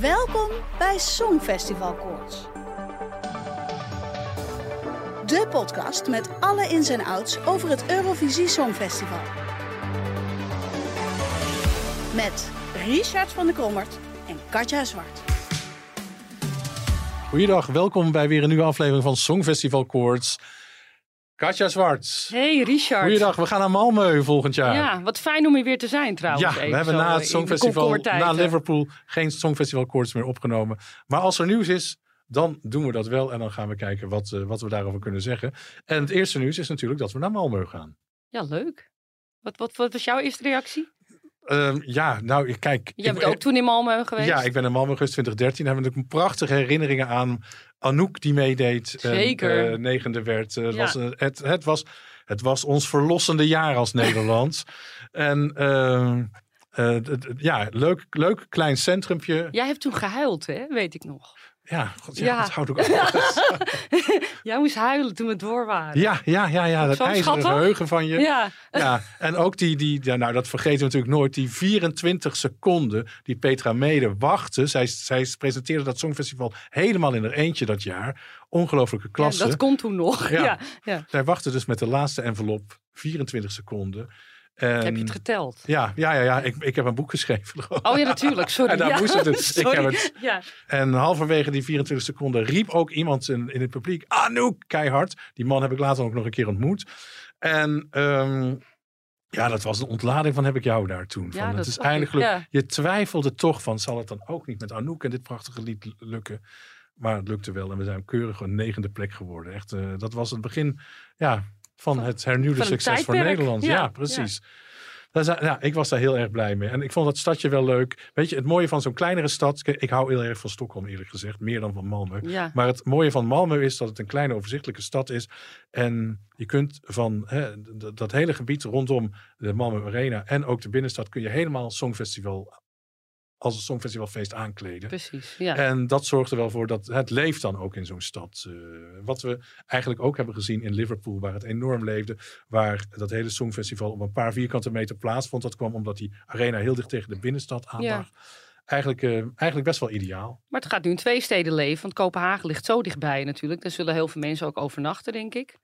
Welkom bij Songfestival Koorts. De podcast met alle ins en outs over het Eurovisie Songfestival. Met Richard van der Krommert en Katja Zwart. Goeiedag, welkom bij weer een nieuwe aflevering van Songfestival Koorts. Katja Zwart. Hey Richard. Goeiedag, we gaan naar Malmö volgend jaar. Ja, wat fijn om hier weer te zijn trouwens. Ja, we hebben na het de Songfestival, na eh. Liverpool, geen Songfestival Koorts meer opgenomen. Maar als er nieuws is, dan doen we dat wel. En dan gaan we kijken wat, eh, wat we daarover kunnen zeggen. En het eerste nieuws is natuurlijk dat we naar Malmö gaan. Ja, leuk. Wat, wat, wat was jouw eerste reactie? Ehm, ja, nou, ik- kijk. Jij ik- bent ook toen in Malmö geweest? Ja, ik ben in Malmö geweest 2013. Daar hebben we natuurlijk prachtige herinneringen aan. Anouk die meedeed. en, Zeker. eh, negende werd. Eh, Ja. was, het, het, was, het was ons verlossende jaar als Nederland. en ehm, eh, ja, leuk, leuk klein centrumpje. Jij hebt toen gehuild, hè? Weet ik nog. Ja, god, ja, Ja. dat houdt ook af. Jij moest huilen toen we door waren. Ja, ja, ja, ja. Dat ijzeren schattig. geheugen van je. Ja. Ja, en ook die, die ja, nou dat vergeten we natuurlijk nooit, die 24 seconden die Petra Mede wachtte. Zij, zij presenteerde dat Songfestival helemaal in haar eentje dat jaar. Ongelooflijke Ja, klasse. dat kon toen nog. Ja. Ja. Ja. Zij wachtte dus met de laatste envelop 24 seconden. En, Heb je het geteld? Ja, ja, ja, ja. Ik, ik heb een boek geschreven. Oh ja, natuurlijk. Sorry. En daar ja. moest het dus. Ik heb het. Ja. En halverwege die 24 seconden riep ook iemand in, in het publiek, Anouk, keihard. Die man heb ik later ook nog een keer ontmoet. En ehm, ja, dat was een ontlading van heb ik jou daar toen. Ja, van, dat het is gelukt. ja. Je twijfelde toch van, zal het dan ook niet met Anouk en dit prachtige lied lukken? Maar het lukte wel en we zijn keurig een negende plek geworden. Echt, eh, dat was het begin ja, van het hernieuwde van succes voor. Nederland. Ja, Ja, precies. Daar zijn- ja, ik was daar heel erg blij mee. En ik vond dat stadje wel leuk. Weet je, het mooie van zo'n kleinere stad. Ik hou heel erg van Stockholm, eerlijk gezegd. Meer dan van Malmö. Ja. Maar het mooie van Malmö is dat het een kleine, overzichtelijke stad is. En je kunt van hè, dat hele gebied rondom de Malmö Arena en ook de binnenstad kun je helemaal Songfestival als een Songfestivalfeest aankleden. Precies. Ja. En dat zorgt er wel voor dat het leeft dan ook in zo'n stad. Eh, wat we eigenlijk ook hebben gezien in Liverpool, waar het enorm leefde. Waar dat hele Songfestival op een paar vierkante meter plaatsvond. Dat kwam omdat die arena heel dicht tegen de binnenstad aan Ja. lag. Eigenlijk, eh, eigenlijk best wel ideaal. Maar het gaat nu in twee steden leven. Want Kopenhagen ligt zo dichtbij natuurlijk. Daar zullen heel veel mensen ook overnachten, denk ik.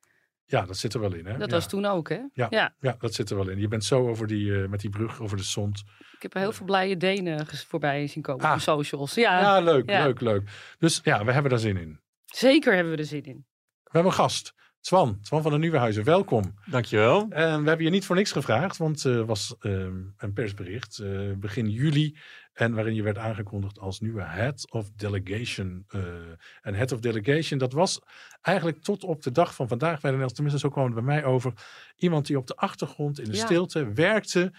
Ja, dat zit er wel in. Hè? Dat ja. was toen ook, hè? Ja. ja. Ja, dat zit er wel in. Je bent zo over die, eh, met die brug over de Zond. Ik heb er heel veel blije Denen voorbij zien komen Ah. op socials. Ja, Ja, leuk, ja. leuk, leuk. Dus ja, we hebben daar zin in. zeker hebben we er zin in. We hebben een gast. Twan, Twan van de Nieuwenhuizen, welkom. Dankjewel. En we hebben je niet voor niks gevraagd, want er was ehm, een persbericht eh, begin juli. En waarin je werd aangekondigd als nieuwe Head of Delegation. eh, en Head of Delegation, dat was eigenlijk tot op de dag van vandaag, bij de tenminste zo kwam het bij mij over. Iemand die op de achtergrond in de Ja. stilte werkte.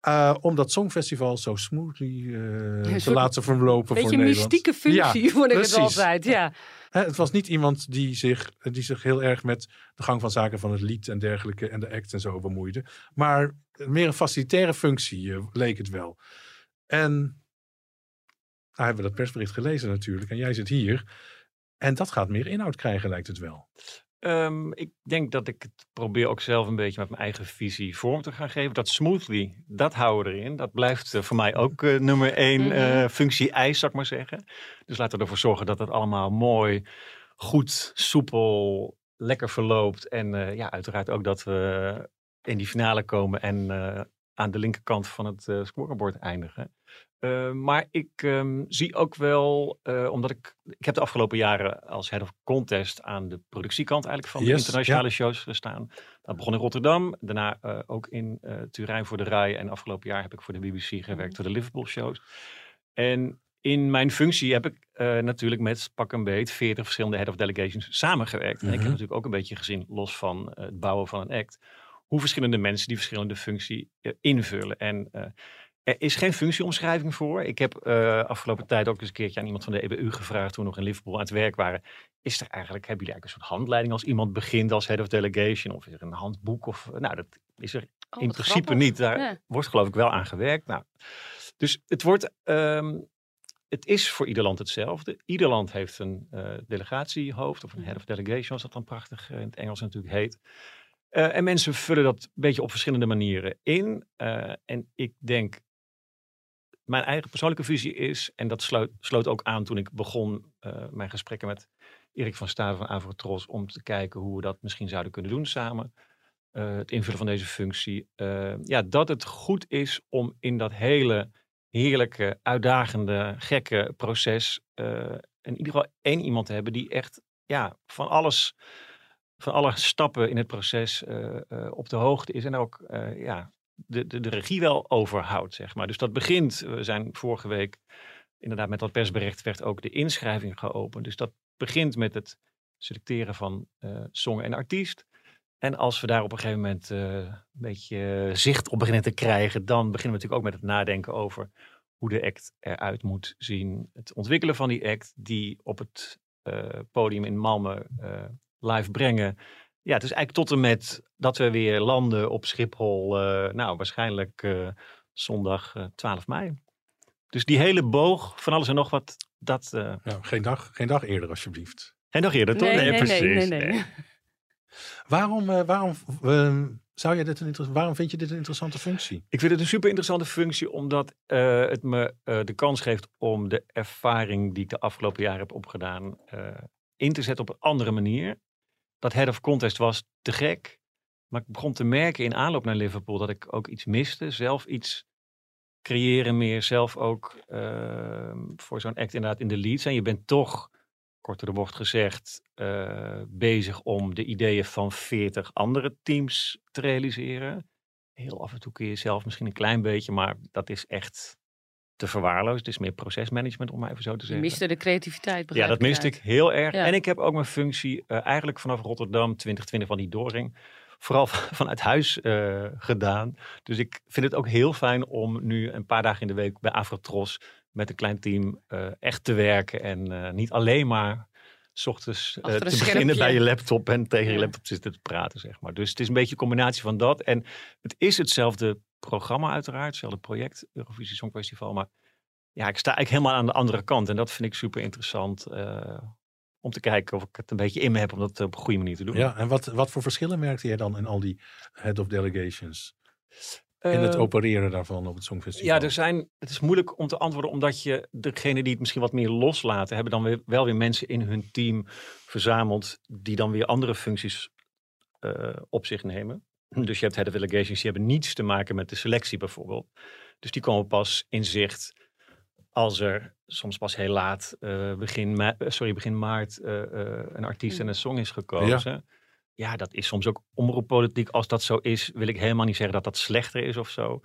eh, om dat Songfestival zo smoothly eh, te laten verlopen voor Beetje Nederland. mystieke functie Ja, vond ik het altijd. Ja. Hè, het was niet iemand die zich, die zich heel erg met de gang van zaken van het lied en dergelijke en de act en zo bemoeide. Maar meer een facilitaire functie leek het wel. En nou hebben we dat persbericht gelezen natuurlijk. En jij zit hier. En dat gaat meer inhoud krijgen, lijkt het wel. Ehm, ik denk dat ik het probeer ook zelf een beetje met mijn eigen visie vorm te gaan geven. Dat smoothly, dat houden we erin. Dat blijft eh, voor mij ook eh, nummer één Mhm. eh, functie-eis, zou ik maar zeggen. Dus laten we ervoor zorgen dat het allemaal mooi, goed, soepel, lekker verloopt. En eh, ja, uiteraard ook dat we in die finale komen en eh, aan de linkerkant van het eh scorebord eindigen. Uh, maar ik um, zie ook wel, uh, omdat ik, ik heb de afgelopen jaren als head of contest aan de productiekant eigenlijk van Yes, de internationale ja. shows gestaan. Dat begon in Rotterdam, daarna uh, ook in Turijn voor de RAI en afgelopen jaar heb ik voor de BBC gewerkt voor de Liverpool shows. En in mijn functie heb ik uh, natuurlijk met pak een beet 40 verschillende head of delegations samengewerkt. Mhm. En ik heb natuurlijk ook een beetje gezien, los van het bouwen van een act, hoe verschillende mensen die verschillende functie invullen. En Er is geen functieomschrijving voor. Ik heb uh, afgelopen tijd ook eens een keertje aan iemand van de EBU gevraagd, toen we nog in Liverpool aan het werk waren. Is er eigenlijk, hebben jullie eigenlijk een soort handleiding als iemand begint als head of delegation? Of is er een handboek? Of, nou, dat is er Oh, in principe grappig. niet. Daar Ja. wordt geloof ik wel aan gewerkt. Nou, dus het wordt, ehm, het is voor ieder land hetzelfde. Ieder land heeft een eh, delegatiehoofd of een head of delegation, zoals dat dan prachtig eh, in het Engels natuurlijk heet. Eh, en mensen vullen dat een beetje op verschillende manieren in. Eh, en ik denk, mijn eigen persoonlijke visie is, en dat sloot, ook aan toen ik begon eh, mijn gesprekken met Erik van Staden van Avrotros, om te kijken hoe we dat misschien zouden kunnen doen samen. Het invullen van deze functie. Ja, dat het goed is om in dat hele heerlijke, uitdagende, gekke proces in ieder geval één iemand te hebben die echt ja, van alles, van alle stappen in het proces eh, eh, op de hoogte is en ook eh, ja, de, de, regie wel overhoudt, zeg maar. Dus dat begint, we zijn vorige week inderdaad met dat persbericht werd ook de inschrijving geopend. Dus dat begint met het selecteren van song en artiest. En als we daar op een gegeven moment een beetje zicht op beginnen te krijgen, dan beginnen we natuurlijk ook met het nadenken over hoe de act eruit moet zien. Het ontwikkelen van die act, die op het podium in Malmö live brengen. Ja, het is eigenlijk tot en met dat we weer landen op Schiphol. eh, nou, waarschijnlijk eh, zondag eh, 12 mei. Dus die hele boog van alles en nog wat, dat... eh Ja, geen, dag, geen dag eerder, alsjeblieft. en nog eerder, toch? Nee, nee, nee, precies. nee, nee. Waarom, eh, waarom, eh, zou jij dit een waarom vind je dit een interessante functie? Ik vind het een super interessante functie, omdat eh, het me eh, de kans geeft om de ervaring die ik de afgelopen jaren heb opgedaan, eh, in te zetten op een andere manier. Dat head of contest was te gek, maar ik begon te merken in aanloop naar Liverpool dat ik ook iets miste. Zelf iets creëren meer, zelf ook eh, voor zo'n act inderdaad in de lead zijn. Je bent toch, kort door de bocht gezegd, eh, bezig om de ideeën van 40 andere teams te realiseren heel af en toe kun je zelf misschien een klein beetje, maar dat is echt te verwaarloosd. Het is meer procesmanagement, om maar even zo te Je zeggen. miste de creativiteit. ja, dat miste ik heel erg. Ja. En ik heb ook mijn functie eh, eigenlijk vanaf Rotterdam 2020 van die doorring, vooral vanuit huis eh, gedaan. Dus ik vind het ook heel fijn om nu een paar dagen in de week bij Afrotros met een klein team eh, echt te werken en niet alleen maar 's ochtends te beginnen bij je laptop en tegen je laptop zitten te praten, zeg maar. Dus het is een beetje een combinatie van dat. En het is hetzelfde programma uiteraard, hetzelfde project, Eurovisie Songfestival. Maar ja, ik sta eigenlijk helemaal aan de andere kant. En dat vind ik super interessant eh, om te kijken of ik het een beetje in me heb om dat op een goede manier te doen. Ja, en wat, wat voor verschillen merkte jij dan in al die head of delegations? In het Eh, opereren daarvan op het Songfestival? Ja, er zijn, het is moeilijk om te antwoorden, omdat je degene die het misschien wat meer loslaten, hebben dan weer, wel weer mensen in hun team verzameld, die dan weer andere functies eh, op zich nemen. Dus je hebt head of delegations, die hebben niets te maken met de selectie bijvoorbeeld. Dus die komen pas in zicht als er soms pas heel laat, eh, begin, ma- eh, sorry, begin maart, eh, eh, een artiest en een song is gekozen. Ja. dat is soms ook omroeppolitiek. Als dat zo is, wil ik helemaal niet zeggen dat dat slechter is of zo.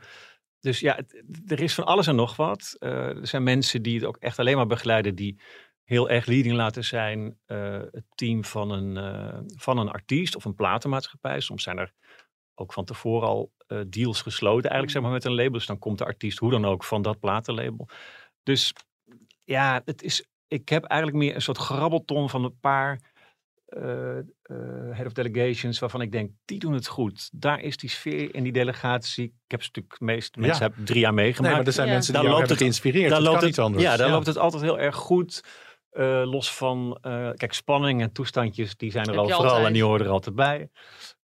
Dus ja, het- er is van alles en nog wat. Eh, er zijn mensen die het ook echt alleen maar begeleiden, die heel erg leading laten zijn. eh, het team van een, eh, van een artiest of een platenmaatschappij. Soms zijn er ook van tevoren al eh, deals gesloten, eigenlijk zeg maar met een label. Dus dan komt de artiest hoe dan ook van dat platenlabel. Dus ja, het is, ik heb eigenlijk meer een soort grabbelton van een paar eh, eh, head of delegations waarvan ik denk, die doen het goed. Daar is die sfeer in die delegatie. Ik heb ze natuurlijk, de meeste mensen Ja. heb drie jaar meegemaakt. Nee, maar er zijn Ja. mensen Dan die jou loopt hebben het- geïnspireerd. Daar dat loopt kan het, niet anders. Ja, daar loopt het altijd heel erg goed. Eh, los van, eh, kijk, spanning en toestandjes, die zijn er Heb al je vooral altijd. en die horen er altijd bij.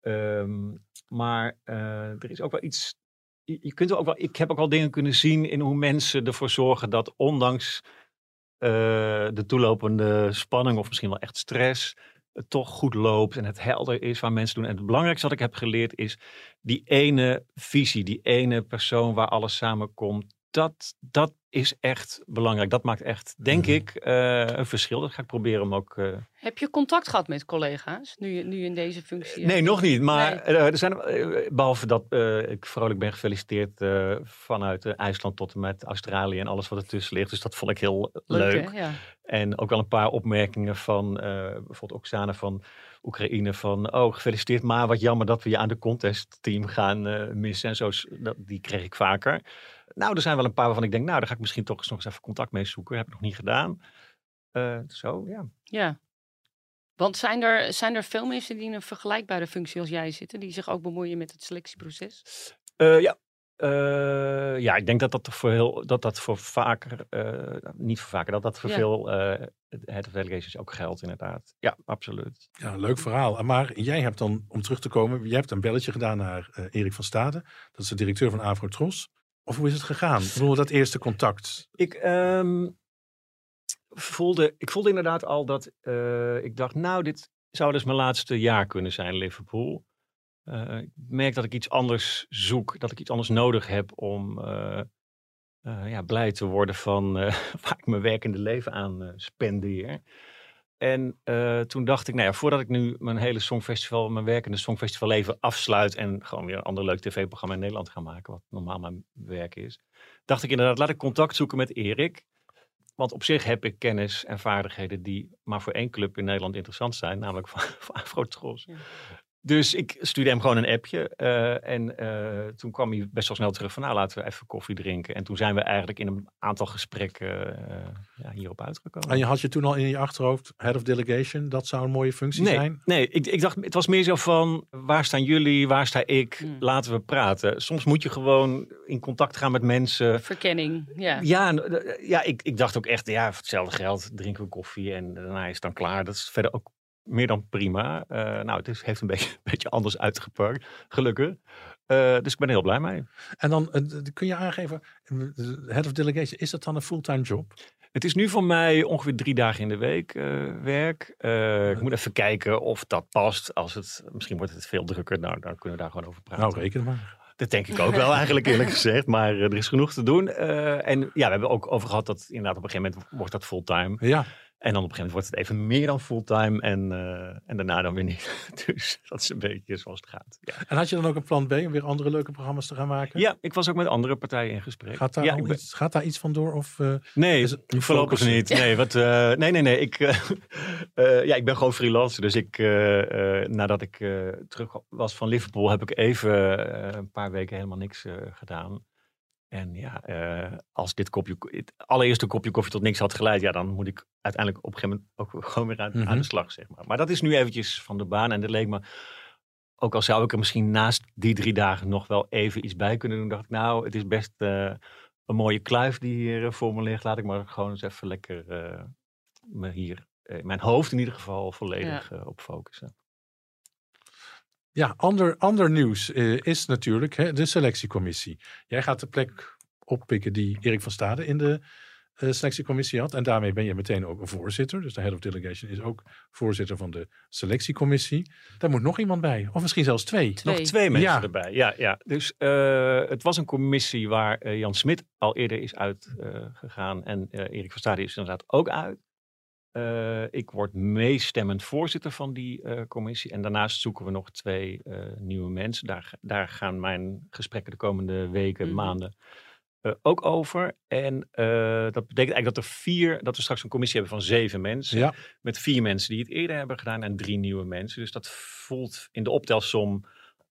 Ehm, maar eh, er is ook wel iets, je, kunt ook wel, ik heb ook wel dingen kunnen zien in hoe mensen ervoor zorgen dat ondanks eh, de toelopende spanning of misschien wel echt stress, het toch goed loopt en het helder is waar mensen doen. En het belangrijkste wat ik heb geleerd is die ene visie, die ene persoon waar alles samenkomt. Dat, dat is echt belangrijk. Dat maakt echt, denk Mhm. ik, eh, een verschil. Dat ga ik proberen om ook. eh, Heb je contact gehad met collega's nu, je- nu in deze functie Nee, nog niet. Maar Nee. eh, er zijn, eh, behalve dat eh, ik vrolijk ben gefeliciteerd eh, vanuit eh, IJsland tot en met Australië en alles wat ertussen ligt. Dus dat vond ik heel leuk. Leuk, hè? Ja. En ook wel een paar opmerkingen van eh, bijvoorbeeld Oksana van Oekraïne. Van, oh gefeliciteerd, maar wat jammer dat we je aan de contestteam gaan eh, missen. En zo, dat, die kreeg ik vaker. Nou, er zijn wel een paar waarvan ik denk, nou, daar ga ik misschien toch eens nog eens even contact mee zoeken. Heb ik nog niet gedaan. Uh, zo, ja. Ja. Want zijn er, zijn er veel mensen die in een vergelijkbare functie als jij zitten, die zich ook bemoeien met het selectieproces? Uh, ja, uh, ja, ik denk dat dat voor heel, dat dat voor vaker, uh, niet voor vaker, dat dat voor ja. veel uh, head of delegations ook geldt inderdaad. Ja, absoluut. Ja, leuk verhaal. Maar jij hebt dan, om terug te komen, jij hebt een belletje gedaan naar Erik van Staden. Dat is de directeur van Avrotros. Of hoe is het gegaan? Bedoel, dat eerste contact. Ik, um, voelde, ik voelde inderdaad al dat ik dacht, nou, dit zou dus mijn laatste jaar kunnen zijn, Liverpool. Uh, ik merk dat ik iets anders zoek, dat ik iets anders nodig heb om uh, ja, blij te worden van waar ik mijn werkende leven aan spendeer. En toen dacht ik, nou ja, voordat ik nu mijn hele songfestival, mijn werkende songfestival leven afsluit en gewoon weer een ander leuk tv-programma in Nederland ga maken, wat normaal mijn werk is, dacht ik inderdaad, laat ik contact zoeken met Erik. Want op zich heb ik kennis en vaardigheden die maar voor één club in Nederland interessant zijn, namelijk van, van Afrotros. Ja. Dus ik stuurde hem gewoon een appje. Uh, en uh, toen kwam hij best wel snel terug van, nou laten we even koffie drinken. En toen zijn we eigenlijk in een aantal gesprekken uh, ja, hierop uitgekomen. En je had je toen al in je achterhoofd, head of delegation, dat zou een mooie functie nee, zijn? Nee, ik, ik dacht, het was meer zo van, waar staan jullie, waar sta ik, hmm. laten we praten. Soms moet je gewoon in contact gaan met mensen. Verkenning, ja. Ja, ja ik, ik dacht ook echt, ja, voor hetzelfde geld drinken we koffie en daarna is het dan klaar. Dat is verder ook meer dan prima. Uh, nou, het is, heeft een beetje, beetje anders uitgepakt, gelukkig. Uh, dus ik ben er heel blij mee. En dan uh, kun je aangeven, head of delegation, is dat dan een fulltime job? Het is nu voor mij ongeveer drie dagen in de week werk. ik moet even kijken of dat past. Als het, misschien wordt het veel drukker, nou, dan kunnen we daar gewoon over praten. Nou, reken maar. Dat denk ik ook wel eigenlijk eerlijk gezegd. Maar er is genoeg te doen. en ja, we hebben ook over gehad dat inderdaad op een gegeven moment wordt dat fulltime. Ja. En dan op een gegeven moment wordt het even meer dan fulltime en, uh, en daarna dan weer niet. dus dat is een beetje zoals het gaat. Ja. En had je dan ook een plan B om weer andere leuke programma's te gaan maken? Ja, ik was ook met andere partijen in gesprek. Gaat daar, ja, ben... iets, gaat daar iets van door? Of, uh, nee, voorlopig niet. Nee, wat, uh, nee, nee, nee. Ik, ja, ik ben gewoon freelancer. Dus ik, nadat ik terug was van Liverpool, heb ik even een paar weken helemaal niks gedaan. En ja, uh, als dit kopje, het allereerste kopje koffie tot niks had geleid, ja, dan moet ik uiteindelijk op een gegeven moment ook gewoon weer aan, mm -hmm. aan, de slag, zeg maar. Maar dat is nu eventjes van de baan en dat leek me, ook al zou ik er misschien naast die drie dagen nog wel even iets bij kunnen doen, dacht ik, nou, het is best uh, een mooie kluif die hier voor me ligt. Laat ik maar gewoon eens even lekker uh, me hier, mijn hoofd in ieder geval, volledig ja. op focussen. Ja, ander, ander nieuws uh, is natuurlijk hè, de selectiecommissie. Jij gaat de plek oppikken die Erik van Stade in de uh, selectiecommissie had. En daarmee ben je meteen ook een voorzitter. Dus de head of delegation is ook voorzitter van de selectiecommissie. Daar moet nog iemand bij. Of misschien zelfs twee. twee. Nog twee mensen ja. erbij. Ja, ja. Dus uh, het was een commissie waar Jan Smit al eerder is uitgegaan. en Erik van Stade is inderdaad ook uit. Uh, ik word meestemmend voorzitter van die uh, commissie. En daarnaast zoeken we nog twee uh, nieuwe mensen. Daar, daar gaan mijn gesprekken de komende weken, mm -hmm. maanden ook over. En dat betekent eigenlijk dat er vier, dat we straks een commissie hebben van zeven mensen. Ja. Met vier mensen die het eerder hebben gedaan en drie nieuwe mensen. Dus dat voelt in de optelsom,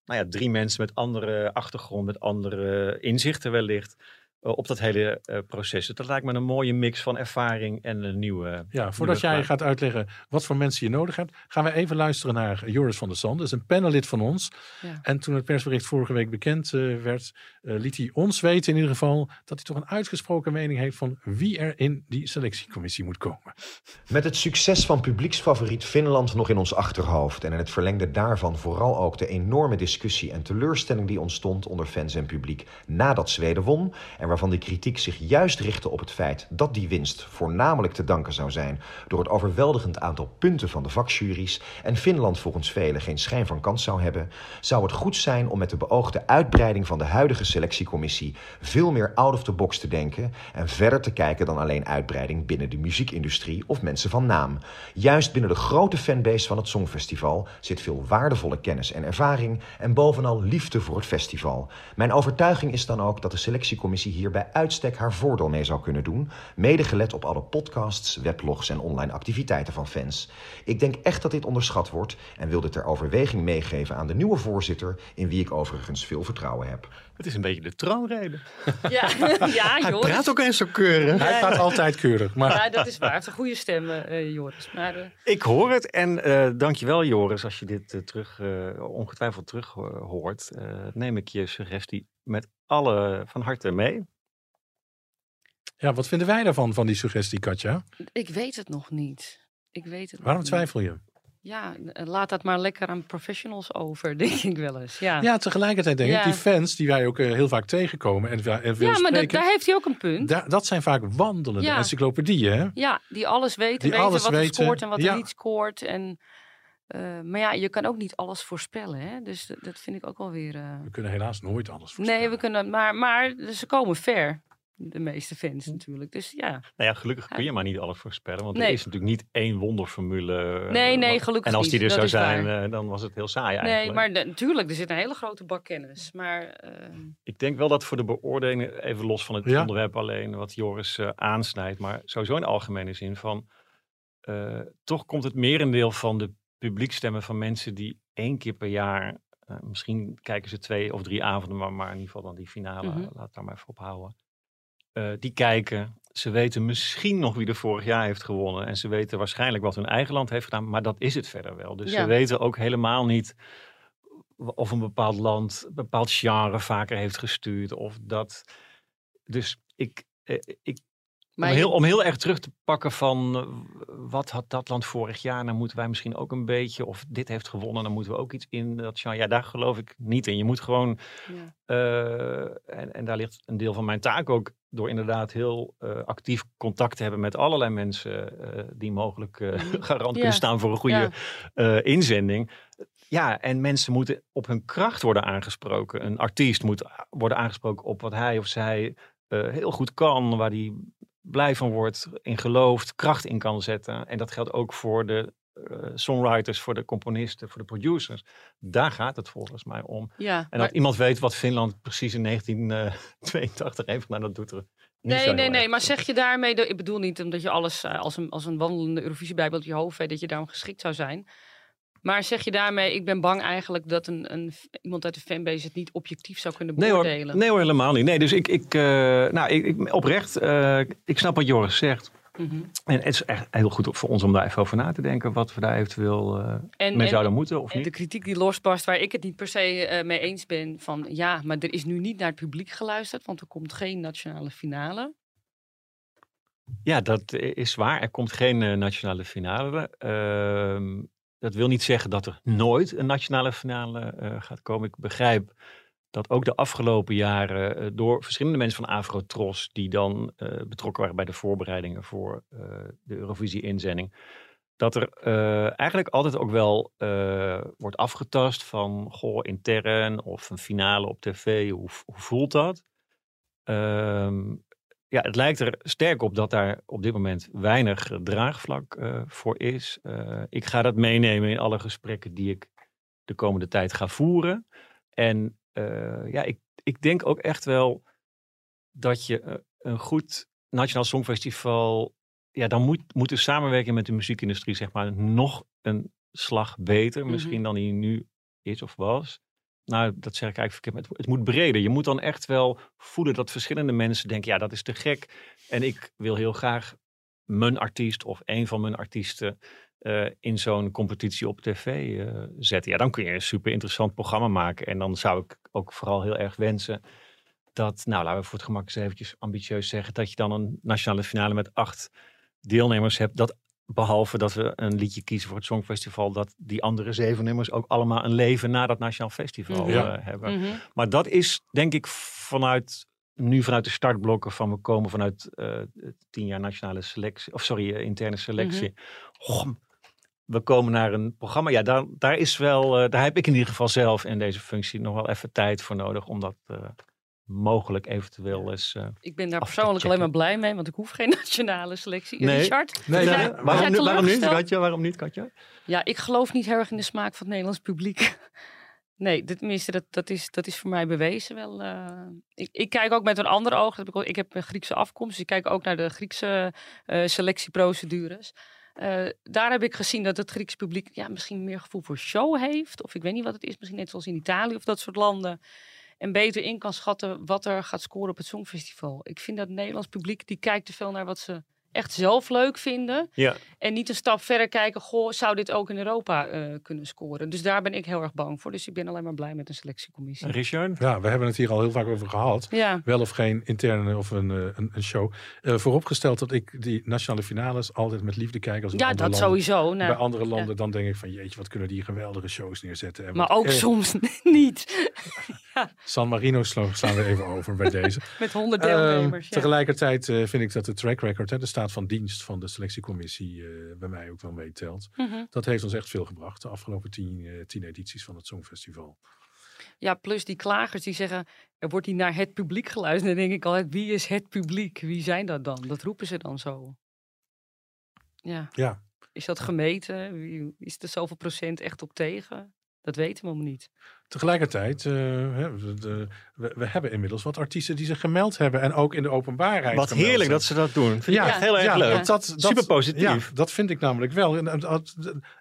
nou ja, drie mensen met andere achtergrond, met andere inzichten wellicht op dat hele uh, proces. Dus dat lijkt me een mooie mix van ervaring en een nieuwe. Ja, voordat jij gaat uitleggen wat voor mensen je nodig hebt, gaan we even luisteren naar Joris van der Sand. Dat is een panelid van ons. Ja. En toen het persbericht vorige week bekend uh, werd, uh, liet hij ons weten in ieder geval dat hij toch een uitgesproken mening heeft van wie er in die selectiecommissie moet komen. Met het succes van publieksfavoriet Finland nog in ons achterhoofd en in het verlengde daarvan vooral ook de enorme discussie en teleurstelling die ontstond onder fans en publiek nadat Zweden won en waarvan de kritiek zich juist richtte op het feit dat die winst voornamelijk te danken zou zijn door het overweldigend aantal punten van de vakjuries en Finland volgens velen geen schijn van kans zou hebben, zou het goed zijn om met de beoogde uitbreiding van de huidige selectiecommissie veel meer out of the box te denken en verder te kijken dan alleen uitbreiding binnen de muziekindustrie of mensen van naam. Juist binnen de grote fanbase van het Songfestival zit veel waardevolle kennis en ervaring en bovenal liefde voor het festival. Mijn overtuiging is dan ook dat de selectiecommissie hier bij uitstek haar voordeel mee zou kunnen doen, mede gelet op alle podcasts, weblogs en online activiteiten van fans. Ik denk echt dat dit onderschat wordt en wil dit ter overweging meegeven aan de nieuwe voorzitter, in wie ik overigens veel vertrouwen heb. Het is een beetje de troonrede. Ja, ja Hij Joris. praat ook eens zo keurig. Hij praat altijd keurig. Maar Ja, dat is waar. Hij heeft een goede stem, eh, Joris. Maar, eh, Ik hoor het en eh dankjewel Joris als je dit eh, terug, eh, ongetwijfeld terug eh, hoort. eh, neem ik je suggestie met alle van harte mee. ja, wat vinden wij daarvan, van die suggestie, Katja? ik weet het nog niet. Ik weet het Waarom nog niet. twijfel je? Ja, eh, laat dat maar lekker aan professionals over, denk ik wel eens. Ja, Ja, tegelijkertijd denk ik, die fans die wij ook eh, heel vaak tegenkomen en, en Ja, maar dat, daar heeft hij ook een punt. da- dat zijn vaak wandelende Ja. encyclopedieën. Hè? Ja, die alles weten, Die weten alles wat weten, scoort en wat ja. er niet scoort. En, eh, maar ja, je kan ook niet alles voorspellen. Hè? Dus dat, dat vind ik ook wel weer... eh, We kunnen helaas nooit alles voorspellen. Nee, we kunnen, maar, maar ze komen ver. De meeste fans Hm. natuurlijk. Dus ja. Nou ja, gelukkig kun je maar niet alles voorspellen, want er Nee. is natuurlijk niet één wonderformule. eh, Nee, nee, gelukkig En als die niet. er zou zijn, waar. dan was het heel saai Nee, eigenlijk. maar de- natuurlijk, er zit een hele grote bak kennis. Maar eh, Ik denk wel dat voor de beoordeling, even los van het Ja. onderwerp alleen, wat Joris eh, aansnijdt, maar sowieso in algemene zin van, eh, toch komt het merendeel van de publiekstemmen van mensen die één keer per jaar, eh, misschien kijken ze twee of drie avonden, maar, maar in ieder geval dan die finale, Mhm. laat daar maar even op houden. Eh, die kijken, ze weten misschien nog wie er vorig jaar heeft gewonnen en ze weten waarschijnlijk wat hun eigen land heeft gedaan, maar dat is het verder wel. Dus Ja. ze weten ook helemaal niet of een bepaald land een bepaald genre vaker heeft gestuurd. Of dat. Dus ik, eh, ik maar om, je- heel, om heel erg terug te pakken van eh, wat had dat land vorig jaar, dan moeten wij misschien ook een beetje, of dit heeft gewonnen, dan moeten we ook iets in dat genre. Ja, daar geloof ik niet in. Je moet gewoon, ja. eh, en, en daar ligt een deel van mijn taak ook, door inderdaad heel eh, actief contact te hebben met allerlei mensen die mogelijk garant Ja. kunnen staan voor een goede Ja. inzending. Ja, en mensen moeten op hun kracht worden aangesproken. Een artiest moet worden aangesproken op wat hij of zij heel goed kan, waar hij blij van wordt, in gelooft, kracht in kan zetten. En dat geldt ook voor de eh, songwriters, voor de componisten, voor de producers. Daar gaat het volgens mij om. ja. En maar- dat iemand weet wat Finland precies in 1982 heeft gedaan, dat doet er Nee, nee, nee. Maar zeg je daarmee, ik bedoel niet omdat je alles eh, als een, als een wandelende Eurovisiebijbel op je hoofd weet, dat je daarom geschikt zou zijn. Maar zeg je daarmee, ik ben bang eigenlijk dat een, een, iemand uit de fanbase het niet objectief zou kunnen Nee hoor, beoordelen. nee hoor, helemaal niet. Nee, dus ik, ik, eh, nou, ik, ik oprecht, eh, ik snap wat Joris zegt. Mhm. En het is echt heel goed voor ons om daar even over na te denken. Wat we daar eventueel eh En, mee en- zouden moeten of en de niet. kritiek die losbarst, waar ik het niet per se eh, mee eens ben, van ja, maar er is nu niet naar het publiek geluisterd, want er komt geen nationale finale. Ja, dat is waar. Er komt geen nationale finale. Dat wil niet zeggen dat er nooit een nationale finale eh, gaat komen. Ik begrijp dat ook de afgelopen jaren eh, door verschillende mensen van Afrotros, die dan eh, betrokken waren bij de voorbereidingen voor de Eurovisie-inzending, dat er eigenlijk altijd ook wel wordt afgetast van, goh, intern of een finale op tv, hoe, hoe voelt dat? Ehm, ja, het lijkt er sterk op dat daar op dit moment weinig draagvlak eh, voor is. Eh, ik ga dat meenemen in alle gesprekken die ik de komende tijd ga voeren. En eh, ja, ik, ik denk ook echt wel dat je een goed Nationaal Songfestival. Ja, dan moet, moet de samenwerking met de muziekindustrie, zeg maar, nog een slag beter. Mhm. Misschien dan die nu is of was. Nou, dat zeg ik eigenlijk verkeerd. Het, het moet breder. Je moet dan echt wel voelen dat verschillende mensen denken: ja, dat is te gek. En ik wil heel graag mijn artiest of een van mijn artiesten eh, in zo'n competitie op tv eh, zetten. Ja, dan kun je een super interessant programma maken. En dan zou ik ook vooral heel erg wensen dat, nou, laten we voor het gemak eens eventjes ambitieus zeggen, dat je dan een nationale finale met acht deelnemers hebt. Dat behalve dat we een liedje kiezen voor het Songfestival, dat die andere zeven nummers ook allemaal een leven na dat nationaal festival Mhm. Ja. eh, hebben. Mhm. Maar dat is denk ik vanuit nu vanuit de startblokken van we komen vanuit eh, tien jaar nationale selectie, of sorry, eh, interne selectie. Goh, we komen naar een programma. Ja, daar, daar is wel, eh, daar heb ik in ieder geval zelf in deze functie nog wel even tijd voor nodig om dat eh, mogelijk eventueel eens. eh, Ik ben daar persoonlijk alleen maar blij mee, want ik hoef geen nationale selectie. Nee. Richard? Nee, waarom, nu- waarom niet? Katja? Waarom niet, Katja? Ja, ik geloof niet heel erg in de smaak van het Nederlands publiek. Nee, dit- tenminste, dat, dat, is, dat is voor mij bewezen wel. eh. ik, ik kijk ook met een ander oog. dat heb Ik, ik heb een Griekse afkomst, dus ik kijk ook naar de Griekse eh, selectieprocedures. Eh, daar heb ik gezien dat het Grieks publiek ja, misschien meer gevoel voor show heeft. Of ik weet niet wat het is, misschien net zoals in Italië of dat soort landen. En beter in kan schatten wat er gaat scoren op het Songfestival. Ik vind dat het Nederlands publiek, die kijkt te veel naar wat ze echt zelf leuk vinden. Ja. En niet een stap verder kijken, goh, zou dit ook in Europa eh, kunnen scoren? Dus daar ben ik heel erg bang voor. Dus ik ben alleen maar blij met een selectiecommissie. Richard? Ja, we hebben het hier al heel vaak over gehad. Ja, Wel of geen interne of een, eh, een, een show. Eh, vooropgesteld dat ik die nationale finales altijd met liefde kijk. Als ja dat landen. sowieso. Nou, Bij andere landen dan denk ik van jeetje, wat kunnen die geweldige shows neerzetten. En maar wat ook soms niet. San Marino slaan we even over bij deze. Met honderd Ehm, deelnemers. ja. Tegelijkertijd eh, vind ik dat de track record, hè, de staat van dienst van de selectiecommissie, eh, bij mij ook wel meetelt. Mhm. Dat heeft ons echt veel gebracht, de afgelopen tien, eh, tien edities van het Songfestival. Ja, plus die klagers die zeggen, er wordt niet naar het publiek geluisterd. Dan denk ik al, wie is het publiek? Wie zijn dat dan? Dat roepen ze dan zo. Ja. Ja. Is dat gemeten? Is er zoveel procent echt op tegen? Dat weten we helemaal niet. Tegelijkertijd, eh, hè, we, de- we, we hebben inmiddels wat artiesten die zich gemeld hebben en ook in de openbaarheid. Wat heerlijk zijn. dat ze dat doen. Vind Ja, ik echt heel erg ja, leuk. Dat, dat, Super positief. Ja, dat vind ik namelijk wel. En, en, dat-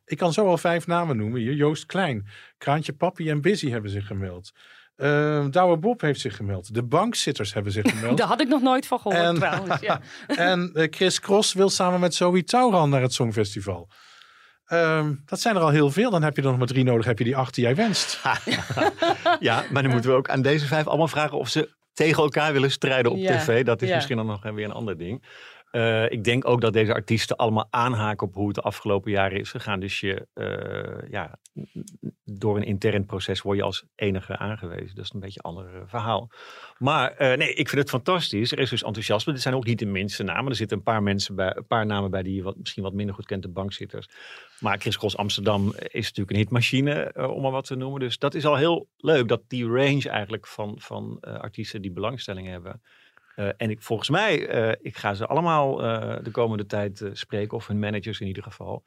ik kan zo al vijf namen noemen hier. Joost Klein, Kraantje Papi en Busy hebben zich gemeld. Uh, Douwe Bob heeft zich gemeld. De bankzitters hebben zich gemeld. Daar had ik nog nooit van gehoord En- trouwens. Ja. en eh, Chris Cross wil samen met Zoe Tauran naar het Songfestival. Ehm, dat zijn er al heel veel. Dan heb je er nog maar drie nodig. Heb je die acht die jij wenst. Ja, maar dan moeten we ook aan deze vijf allemaal vragen of ze tegen elkaar willen strijden op Ja, tv. Dat is ja. misschien dan nog weer een ander ding. Eh, ik denk ook dat deze artiesten allemaal aanhaken op hoe het de afgelopen jaren is gegaan. Dus je, eh, ja, door een intern proces word je als enige aangewezen. Dat is een beetje een ander eh, verhaal. Maar nee, ik vind het fantastisch. Er is dus enthousiasme. Dit zijn ook niet de minste namen. Er zitten een paar mensen bij, een paar namen bij die je wat, misschien wat minder goed kent, de bankzitters. Maar Chris Cross Amsterdam is natuurlijk een hitmachine, om maar wat te noemen. Dus dat is al heel leuk dat die range eigenlijk van, van artiesten die belangstelling hebben. Eh, en ik, volgens mij, eh, ik ga ze allemaal eh, de komende tijd spreken, of hun managers in ieder geval.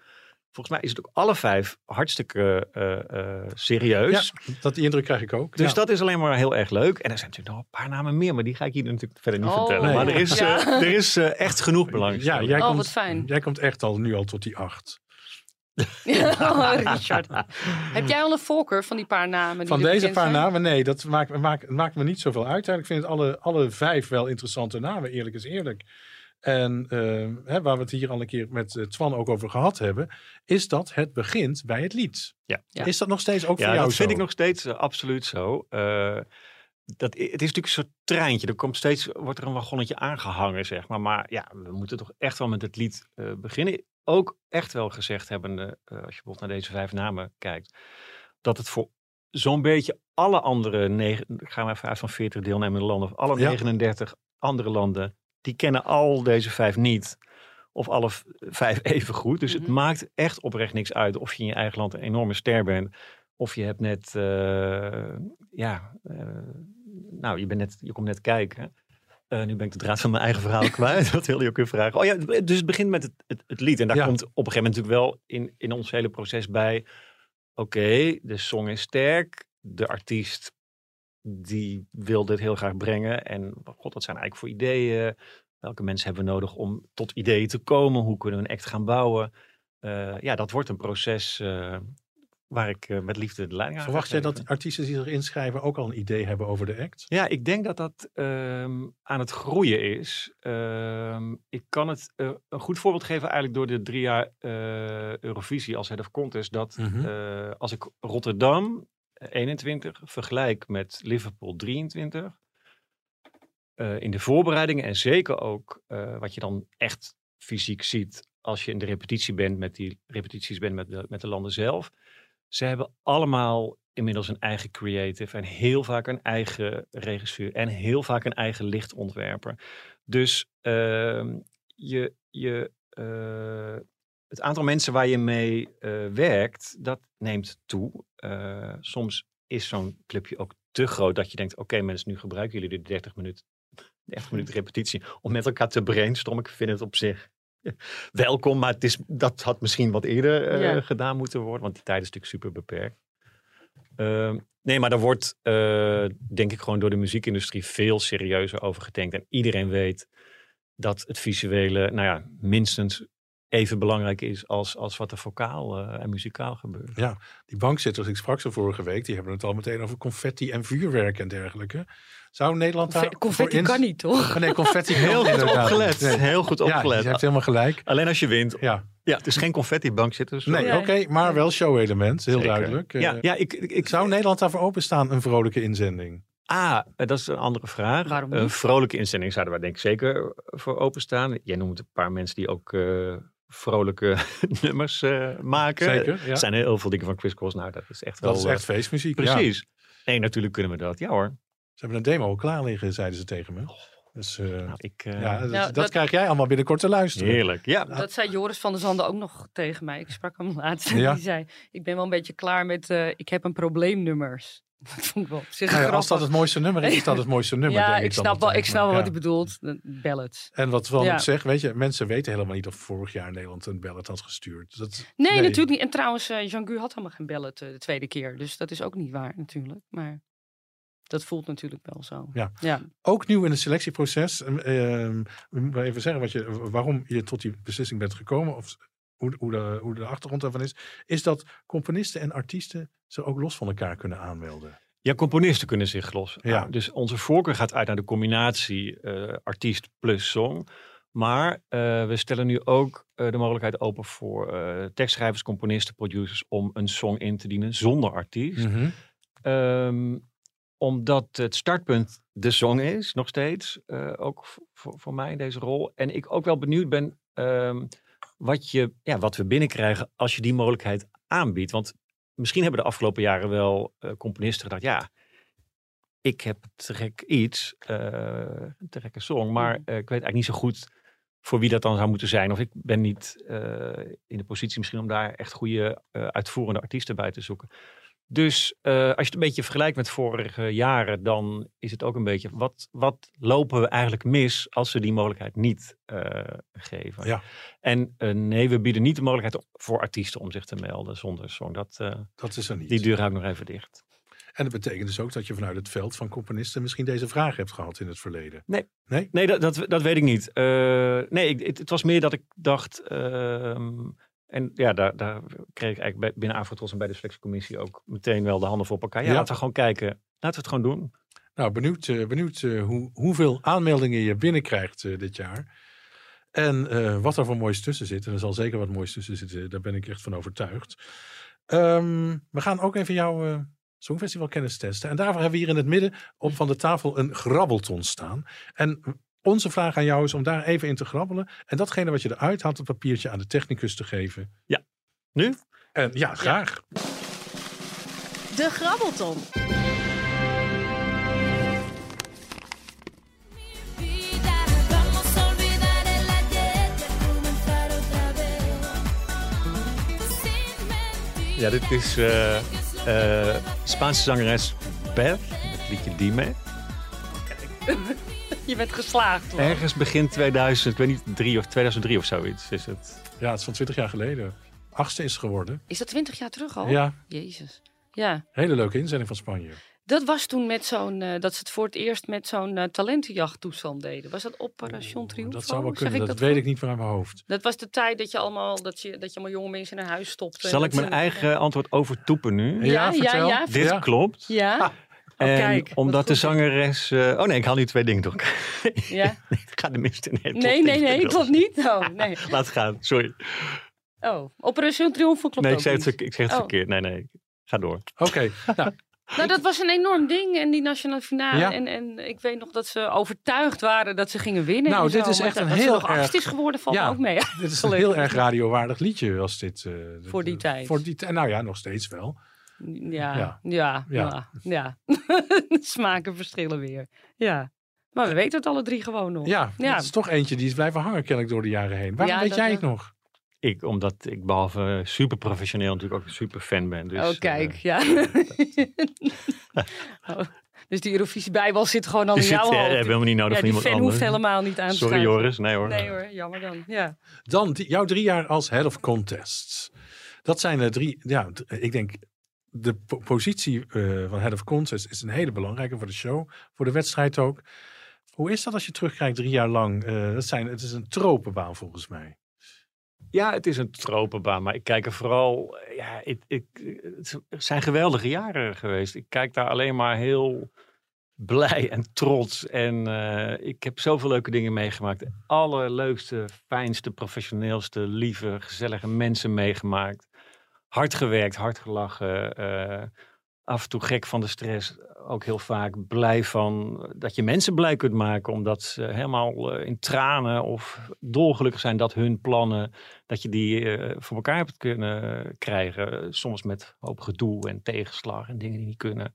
Volgens mij is het ook alle vijf hartstikke eh, eh, serieus. Ja, dat die indruk krijg ik ook. Dus Ja. dat is alleen maar heel erg leuk. En er zijn natuurlijk nog een paar namen meer, maar die ga ik hier natuurlijk verder niet Oh, vertellen. nee. Maar er is, Ja. eh, er is eh, echt genoeg ja, belangstelling. jij, Oh, komt, wat fijn. jij komt echt al nu al tot die acht. Richard. Heb jij al een voorkeur van die paar namen? Die Van deze paar zijn? namen, nee, dat maakt, maakt, maakt me niet zoveel uit. Ik vind het alle, alle vijf wel interessante namen, eerlijk is eerlijk. En eh, hè, waar we het hier al een keer met eh, Twan ook over gehad hebben, is dat het begint bij het lied. Ja. Ja. Is dat nog steeds ook Ja, voor jou dat vind zo? ik nog steeds eh, absoluut zo. Eh, dat, het is natuurlijk een soort treintje. Er komt steeds, wordt er een wagonnetje aangehangen, zeg maar. Maar ja, we moeten toch echt wel met het lied eh, beginnen. Ook echt wel gezegd hebben, als je bijvoorbeeld naar deze vijf namen kijkt, dat het voor zo'n beetje alle andere, negen, ik ga maar even uit van 40 deelnemende landen, of alle Ja. 39 andere landen, die kennen al deze vijf niet. Of alle vijf even goed. Dus het Mhm. maakt echt oprecht niks uit of je in je eigen land een enorme ster bent. Of je hebt net, eh, ja, eh, nou, je, bent net, je komt net kijken. Eh, nu ben ik de draad van mijn eigen verhaal kwijt. Wat wil je ook weer vragen? Oh ja, dus het begint met het, het, het lied. En daar Ja. komt op een gegeven moment natuurlijk wel in, in ons hele proces bij. Oké, de song is sterk. De artiest die wil dit heel graag brengen. En god, wat zijn eigenlijk voor ideeën? Welke mensen hebben we nodig om tot ideeën te komen? Hoe kunnen we een act gaan bouwen? Eh, ja, dat wordt een proces eh, waar ik eh, met liefde de leiding aan Verwacht jij dat artiesten die zich inschrijven ook al een idee hebben over de act? Ja, ik denk dat dat ehm, aan het groeien is. Ehm, ik kan het eh, een goed voorbeeld geven eigenlijk door de drie jaar eh, Eurovisie als head of contest. Dat Mhm. als ik Rotterdam eh, 21 vergelijk met Liverpool 23. eh, in de voorbereidingen en zeker ook wat je dan echt fysiek ziet als je in de repetitie bent met die repetities bent met de, met de landen zelf. Ze hebben allemaal inmiddels een eigen creative en heel vaak een eigen regisseur en heel vaak een eigen lichtontwerper. Dus ehm, je, je, eh, het aantal mensen waar je mee eh, werkt, dat neemt toe. Eh, soms is zo'n clubje ook te groot dat je denkt, oké mensen, nu gebruiken jullie de 30 minuten, 30 minuten repetitie om met elkaar te brainstormen. Ik vind het op zich welkom, maar het is, dat had misschien wat eerder eh, Ja. gedaan moeten worden, want die tijd is natuurlijk super beperkt. Ehm, Nee, maar daar wordt, eh, denk ik, gewoon door de muziekindustrie veel serieuzer over gedenkt. En iedereen weet dat het visuele, nou ja, minstens even belangrijk is als, als wat er vocaal eh, en muzikaal gebeurt. Ja, die bankzitters, ik sprak ze vorige week, die hebben het al meteen over confetti en vuurwerk en dergelijke. Zou Nederland daar... Confetti in- kan niet, toch? Oh, nee, confetti Heel goed opgelet. Nee. Heel goed Ja, opgelet. je hebt helemaal gelijk. Alleen als je wint. Ja, Ja, het is geen confetti bankzitters. nee, Nee. oké, maar wel show-element, heel Zeker. duidelijk. Ja, Eh, ja ik, ik, ik Zou Nederland daarvoor openstaan, een vrolijke inzending? Ah, eh, dat is een andere vraag. Waarom Een vrolijke inzending zouden wij denk ik zeker voor openstaan. Jij noemt een paar mensen die ook eh, vrolijke nummers eh, maken. Zeker, ja. Er zijn heel veel dingen van Chris Cross. Nou, dat is echt wel... Dat is eh, echt feestmuziek. ja. Precies. Nee, natuurlijk kunnen we dat. Ja hoor. Ze hebben een demo al klaar liggen, zeiden ze tegen me. Dus eh, Nou, ik, eh, ja, dat, Nou, dat dat- krijg jij allemaal binnenkort te luisteren. Heerlijk. Ja. Dat zei Joris van der Zanden ook nog tegen mij. Ik sprak hem laatst. Ja. Die zei, ik ben wel een beetje klaar met, eh, ik heb een probleemnummers. Dat vond ik wel op zich Nou ja, als dat het mooiste nummer is, is dat het mooiste nummer. ja, denk ik snap wel, ik snap wel Ja. wat hij bedoelt. De ballads. En wat wel Ja. ik zeg, weet je, mensen weten helemaal niet of vorig jaar Nederland een ballad had gestuurd. Dat, Nee, natuurlijk niet. En trouwens, eh Jean-Gu had helemaal geen ballad eh, de tweede keer. Dus dat is ook niet waar natuurlijk. Maar dat voelt natuurlijk wel zo. Ja. ja. Ook nieuw in het selectieproces. we moeten even zeggen wat je, waarom je tot die beslissing bent gekomen. Of hoe, hoe, de, hoe de achtergrond daarvan is. Is dat componisten en artiesten zich ook los van elkaar kunnen aanmelden. Ja, componisten kunnen zich los. Ja. Dus onze voorkeur gaat uit naar de combinatie eh, artiest plus song. Maar eh, we stellen nu ook eh, de mogelijkheid open voor tekstschrijvers, componisten, producers om een song in te dienen zonder artiest. Ehm, omdat het startpunt de song is, nog steeds. ook voor mij in deze rol. En ik ook wel benieuwd ben ehm, wat, je, ja, wat we binnenkrijgen als je die mogelijkheid aanbiedt. Want misschien hebben de afgelopen jaren wel eh, componisten gedacht, ja, ik heb te gek iets, eh, een te gekke song, maar Mhm. eh, ik weet eigenlijk niet zo goed voor wie dat dan zou moeten zijn. Of ik ben niet in de positie misschien om daar echt goede uitvoerende artiesten bij te zoeken. Dus eh, als je het een beetje vergelijkt met vorige jaren, dan is het ook een beetje, wat, wat lopen we eigenlijk mis als we die mogelijkheid niet eh, geven? Ja. En eh, nee, we bieden niet de mogelijkheid voor artiesten om zich te melden zonder song. Dat, Dat is er niet. die deur hou ik nog even dicht. En dat betekent dus ook dat je vanuit het veld van componisten misschien deze vraag hebt gehad in het verleden. Nee. Nee? Nee, dat, dat, dat weet ik niet. Nee, ik, het, het was meer dat ik dacht. En ja, daar, daar kreeg ik eigenlijk binnen Afrotros en bij de selectiecommissie ook meteen wel de handen voor elkaar. Ja, Ja. laten we gewoon kijken. Laten we het gewoon doen. Nou, benieuwd, eh, benieuwd eh, hoe, hoeveel aanmeldingen je binnenkrijgt eh, dit jaar. En wat er voor moois tussen zit. En er zal zeker wat moois tussen zitten. Daar ben ik echt van overtuigd. Ehm, we gaan ook even jouw eh Songfestival kennis testen. En daarvoor hebben we hier in het midden op van de tafel een grabbelton staan. En onze vraag aan jou is om daar even in te grabbelen. En datgene wat je eruit haalt, het papiertje aan de technicus te geven. Ja. Nu? En ja, graag. De Grabbelton. Ja, dit is eh, eh, Spaanse zangeres Beth. Het liedje Dime. Je bent geslaagd. hoor. Ergens begin 2000, ik weet niet, drie of 2003 of zoiets is het. Ja, het is van 20 jaar geleden. Achtste is het geworden. Is dat twintig jaar terug al? Ja, Jezus. Ja, hele leuke inzending van Spanje. dat was toen met zo'n, eh, dat ze het voor het eerst met zo'n eh, talentenjachttoestand deden. Was dat Operation Triunfo? Dat zou wel Zeg kunnen, dat, weet ik niet van mijn hoofd. Dat was de tijd dat je allemaal, dat je, dat je allemaal jonge mensen in een huis stopte. Zal ik mijn eigen antwoord overtoepen nu? Ja, ja, vertel. ja. Dit Ja. klopt. Ja, En kijk, wat omdat de zangeres... eh, oh nee, ik haal nu twee dingen door. ja. ik ga de mist in. Nee, Nee, nee, nee, klopt niet. Oh, nee. Laat het gaan, sorry. Oh, Operation Triunfo klopt nee, ik ook zeg het, ik zeg het Oh. verkeerd. Nee, nee, ga door. Oké, nou, Nou, dat was een enorm ding. En die nationale finale. Ja. En, en ik weet nog dat ze overtuigd waren dat ze gingen winnen. Nou, dit zo. is Maar echt dat- een dat ze heel erg- is geworden, valt Ja. me ook mee. dit is een heel erg radiowaardig liedje als dit. eh, Voor die eh, tijd. Voor die tijd. Nou ja, nog steeds wel. Ja, Ja. ja, Ja. ja. ja. Smaken verschillen weer. Ja. Maar we weten het alle drie gewoon nog. Ja, Ja. het is toch eentje die is blijven hangen kennelijk door de jaren heen. Waarom Ja, weet dat jij het nog? Ik, omdat ik behalve super professioneel natuurlijk ook een super fan ben. Dus, oh, kijk. eh, ja. Oh, dus die Eurovisie Bijbel zit gewoon al in zit, jouw eh, hoofd. hebben we helemaal niet nodig ja, van iemand fan anders. hoeft helemaal niet aan te Sorry. Joris, nee hoor. Nee hoor, jammer dan. Ja. Dan die- jouw drie jaar als head of contests. Dat zijn de drie, ja, ik denk de po- positie eh, van Head of Contest is een hele belangrijke voor de show, voor de wedstrijd ook. Hoe is dat als je terugkijkt drie jaar lang? Eh, dat zijn, het is een tropenbaan volgens mij. Ja, het is een tropenbaan, maar ik kijk er vooral. Ja, ik, ik, het zijn geweldige jaren geweest. Ik kijk daar alleen maar heel blij en trots. En eh, ik heb zoveel leuke dingen meegemaakt. Allerleukste, fijnste, professioneelste, lieve, gezellige mensen meegemaakt. Hard gewerkt, hard gelachen. eh, af en toe gek van de stress. Ook heel vaak blij van dat je mensen blij kunt maken. Omdat ze helemaal eh, in tranen of dolgelukkig zijn dat hun plannen dat je die eh, voor elkaar hebt kunnen krijgen. Soms met hoop gedoe en tegenslag en dingen die niet kunnen.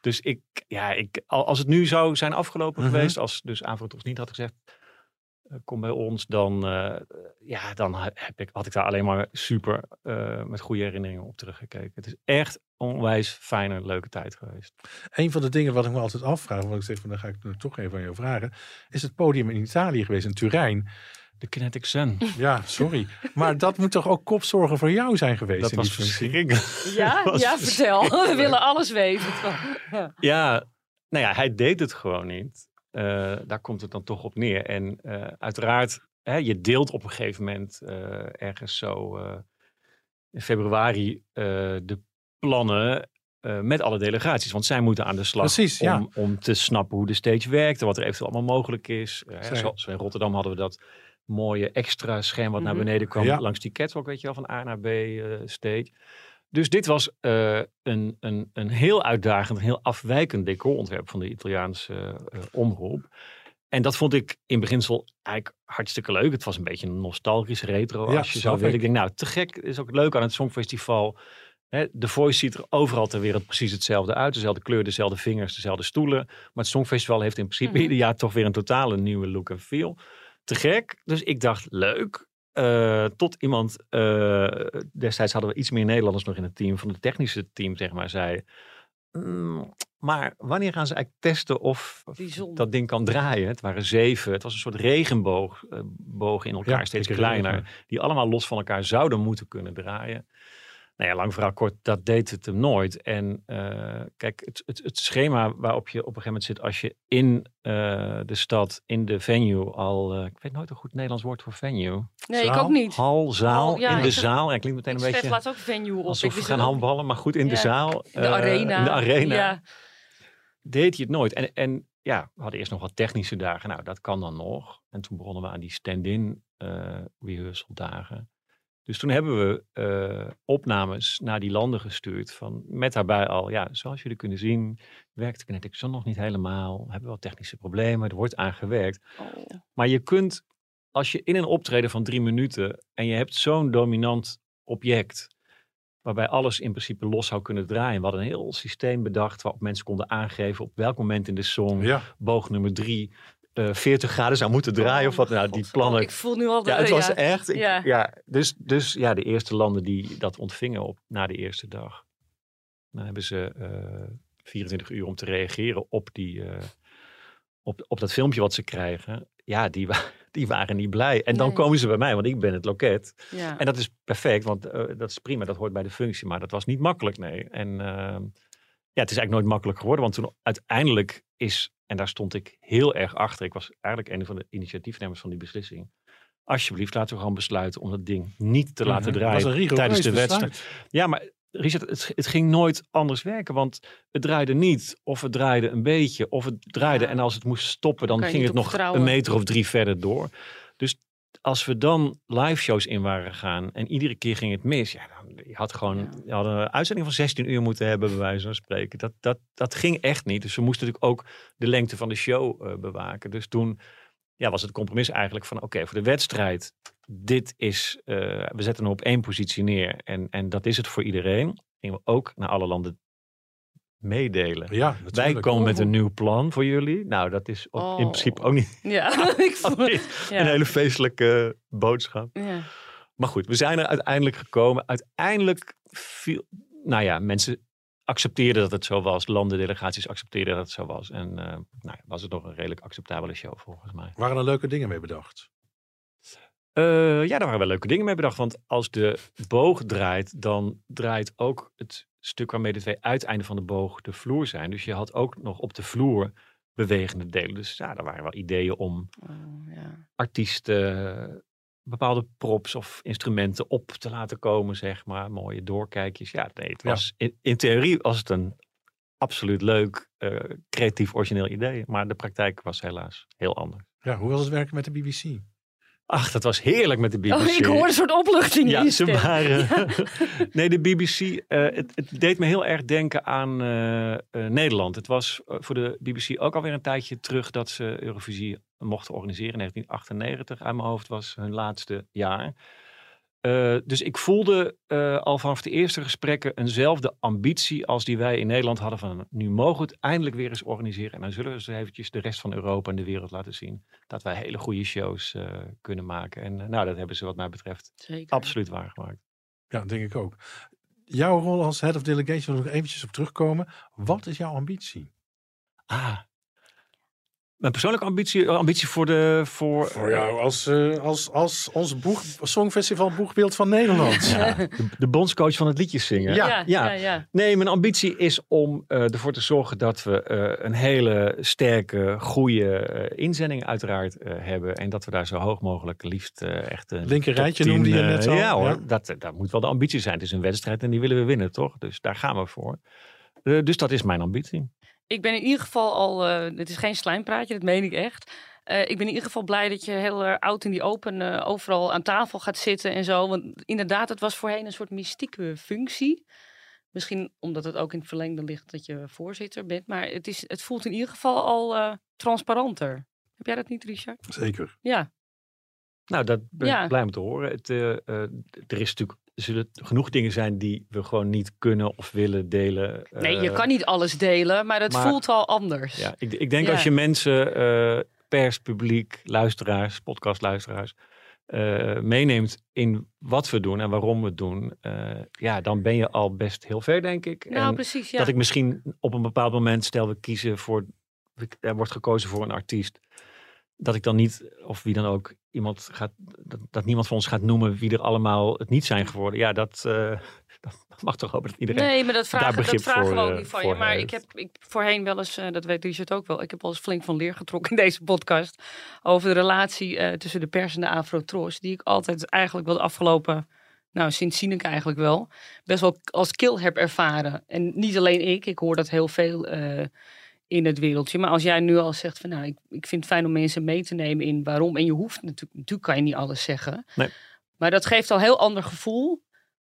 Dus ik, ja, ik, al- als het nu zou zijn afgelopen Mhm. geweest, als dus Avrotros niet had gezegd, eh, kom bij ons, dan, eh, ja, dan heb ik, had ik daar alleen maar super eh, met goede herinneringen op teruggekeken. Het is echt onwijs fijne, leuke tijd geweest. Een van de dingen wat ik me altijd afvraag, wat ik zeg van dan ga ik het toch even aan jou vragen, is het podium in Italië geweest, in Turijn. De Kinetic Sun. Ja, sorry. maar dat moet toch ook kopzorgen voor jou zijn geweest? Dat in was verschrikkelijk. Ja, Dat was ja vertel. We willen alles weten. Ja. Ja, nou ja, hij deed het gewoon niet. Eh, daar komt het dan toch op neer. En eh, uiteraard, hè, je deelt op een gegeven moment eh, ergens zo in februari de plannen met alle delegaties. Want zij moeten aan de slag Precies, ja. om, om te snappen hoe de stage werkt en wat er eventueel allemaal mogelijk is. Hè, zoals in Rotterdam hadden we dat mooie extra scherm wat naar Mhm. beneden kwam Ja. langs die catwalk, weet je wel, van A naar B eh, stage. Dus dit was eh, een, een, een heel uitdagend, een heel afwijkend decorontwerp van de Italiaanse eh, omroep. En dat vond ik in beginsel eigenlijk hartstikke leuk. Het was een beetje een nostalgisch retro Ja, als je zou willen. ik. Denk, nou, te gek is ook leuk aan het Songfestival. Hè, de Voice ziet er overal ter wereld precies hetzelfde uit. Dezelfde kleur, dezelfde vingers, dezelfde stoelen. Maar het Songfestival heeft in principe Mhm. ieder jaar toch weer een totale nieuwe look en feel. Te gek. Dus ik dacht, leuk. Eh, tot iemand, eh, destijds hadden we iets meer Nederlanders nog in het team, van het technische team, zeg maar, zei. "Mm, maar wanneer gaan ze eigenlijk testen of dat ding kan draaien? Het waren zeven. Het was een soort regenboog, bogen in elkaar, Ja, steeds kleiner. Die allemaal los van elkaar zouden moeten kunnen draaien. Nou ja, lang verhaal kort, dat deed het hem nooit. En eh, kijk, het, het, het schema waarop je op een gegeven moment zit als je in eh, de stad, in de venue al, eh, ik weet nooit een goed Nederlands woord voor venue. Nee, ik ook niet. Hal, zaal, Hal, ja, in de zaal. Ja, klinkt meteen een beetje laatst ook venue op. alsof we gaan handballen, maar goed in de zaal. de arena. In de arena Ja. deed hij het nooit. En, en ja, we hadden eerst nog wat technische dagen. Nou, dat kan dan nog. En toen begonnen we aan die stand-in eh rehearsal dagen. Dus toen hebben we eh, opnames naar die landen gestuurd. Van, met daarbij al, ja, zoals jullie kunnen zien, werkt Kinetic Sun nog niet helemaal. Hebben we wel technische problemen, er wordt aan gewerkt. Oh. Maar je kunt, als je in een optreden van drie minuten en je hebt zo'n dominant object, waarbij alles in principe los zou kunnen draaien. We hadden een heel systeem bedacht waarop mensen konden aangeven op welk moment in de song Ja, boog nummer drie eh 40 graden zou moeten draaien of wat. Nou, die plannen. Ik voel nu al de... Ja, het was ja. echt. ik- Ja. ja. dus, dus ja, de eerste landen die dat ontvingen op, na de eerste dag. Dan hebben ze eh 24 uur om te reageren op, die, eh, op, op dat filmpje wat ze krijgen. Ja, die, die waren niet blij. En dan Nee. komen ze bij mij, want ik ben het loket. Ja. En dat is perfect, want eh, dat is prima. Dat hoort bij de functie. Maar dat was niet makkelijk, nee. En ehm, ja, het is eigenlijk nooit makkelijk geworden. Want toen uiteindelijk is, en daar stond ik heel erg achter. Ik was eigenlijk een van de initiatiefnemers van die beslissing. Alsjeblieft, laten we gewoon besluiten om dat ding niet te laten draaien tijdens de wedstrijd. Ja, maar Richard, het, het ging nooit anders werken. Want het draaide niet, of het draaide een beetje, of het draaide. Ja. En als het moest stoppen, dan ging het nog vertrouwen. een meter of drie verder door. Dus als we dan live shows in waren gegaan en iedere keer ging het mis. Ja, dan, je had gewoon Ja. je had een uitzending van 16 uur moeten hebben, bij wijze van spreken. Dat, dat, dat ging echt niet. Dus we moesten natuurlijk ook de lengte van de show eh, bewaken. Dus toen ja, was het compromis eigenlijk van oké, voor de wedstrijd, dit is, eh, we zetten hem op één positie neer en, en dat is het voor iedereen. Gingen we ook naar alle landen meedelen. Ja, Wij natuurlijk. komen met een nieuw plan voor jullie. Nou, dat is ook in Oh. principe ook niet Ja, ik ja. een hele feestelijke boodschap. Ja. Maar goed, we zijn er uiteindelijk gekomen. Uiteindelijk viel, nou ja, mensen accepteerden dat het zo was. Landen, delegaties accepteerden dat het zo was. En eh, nou, ja, was het nog een redelijk acceptabele show volgens mij. Waren er leuke dingen mee bedacht? Eh, ja, daar waren wel leuke dingen mee bedacht. Want als de boog draait, dan draait ook het stuk waarmee de twee uiteinden van de boog de vloer zijn. Dus je had ook nog op de vloer bewegende delen. Dus ja, er waren wel ideeën om Oh, ja. artiesten bepaalde props of instrumenten op te laten komen, zeg maar. Mooie doorkijkjes. Ja, nee, het Ja. was in, in theorie was het een absoluut leuk, eh, creatief, origineel idee. Maar de praktijk was helaas heel anders. Ja, hoe was het werken met de BBC? Ach, dat was heerlijk met de BBC. Oh, ik hoor een soort opluchting in Ja, je ze waren. nee, de BBC. eh, het, het deed me heel erg denken aan eh, eh, Nederland. Het was voor de BBC ook alweer een tijdje terug dat ze Eurovisie mochten organiseren. In 1998 uit mijn hoofd was hun laatste jaar. Eh, dus ik voelde eh, al vanaf de eerste gesprekken eenzelfde ambitie als die wij in Nederland hadden van nu mogen we het eindelijk weer eens organiseren. En dan zullen we eens eventjes de rest van Europa en de wereld laten zien dat wij hele goede shows eh, kunnen maken. En nou, dat hebben ze wat mij betreft Zeker. absoluut waargemaakt. Ja, denk ik ook. Jouw rol als head of delegation, wil ik nog eventjes op terugkomen. Wat is jouw ambitie? Ah. Mijn persoonlijke ambitie, ambitie voor de... Voor, Voor jou als, eh, als, als ons boeg, Songfestival Boegbeeld van Nederland. Ja, de, de bondscoach van het liedjes zingen. Ja. Ja, ja. ja, ja. Nee, mijn ambitie is om eh, ervoor te zorgen dat we eh, een hele sterke, goede eh, inzending uiteraard eh, hebben. En dat we daar zo hoog mogelijk liefst eh, echt een Linker rijtje 10, noemde je eh, net al, Ja hoor, ja. Dat, dat moet wel de ambitie zijn. Het is een wedstrijd en die willen we winnen, toch? Dus daar gaan we voor. Eh, dus dat is mijn ambitie. Ik ben in ieder geval al, eh dit is geen slijmpraatje, dat meen ik echt. Eh, ik ben in ieder geval blij dat je heel eh, oud in die open overal aan tafel gaat zitten en zo. Want inderdaad, het was voorheen een soort mystieke functie. Misschien omdat het ook in het verlengde ligt dat je voorzitter bent. Maar het, is, het voelt in ieder geval al eh, transparanter. Heb jij dat niet, Richard? Zeker. Ja. Nou, dat ben ik Ja. blij om te horen. Het, eh, eh, er is natuurlijk, zullen genoeg dingen zijn die we gewoon niet kunnen of willen delen. Nee, je Eh, kan niet alles delen, maar het maar- voelt al anders. Ja, ik, ik denk Ja. als je mensen, eh, pers, publiek, luisteraars, podcastluisteraars, eh, meeneemt in wat we doen en waarom we het doen, ja, dan ben je al best heel ver, denk ik. nou, en precies. Ja. dat ik misschien op een bepaald moment, stel we kiezen voor, er wordt gekozen voor een artiest, dat ik dan niet, of wie dan ook, iemand gaat, dat, dat niemand van ons gaat noemen wie er allemaal het niet zijn geworden. Ja, dat, eh, dat mag toch hopen dat iedereen... Nee, maar dat vragen, dat vragen we ook eh, niet van je. Maar heeft. ik heb ik, voorheen wel eens, eh, dat weet Richard ook wel, ik heb wel eens flink van leer getrokken in deze podcast. Over de relatie tussen de pers en de Afro-Tros. Die ik altijd eigenlijk wel de afgelopen, nou sinds ik eigenlijk wel, best wel als kill heb ervaren. En niet alleen ik, ik hoor dat heel veel in het wereldje. Maar als jij nu al zegt van nou, ik, ik vind het fijn om mensen mee te nemen in waarom. En je hoeft natuurlijk, natuurlijk kan je niet alles zeggen. Nee. Maar dat geeft al een heel ander gevoel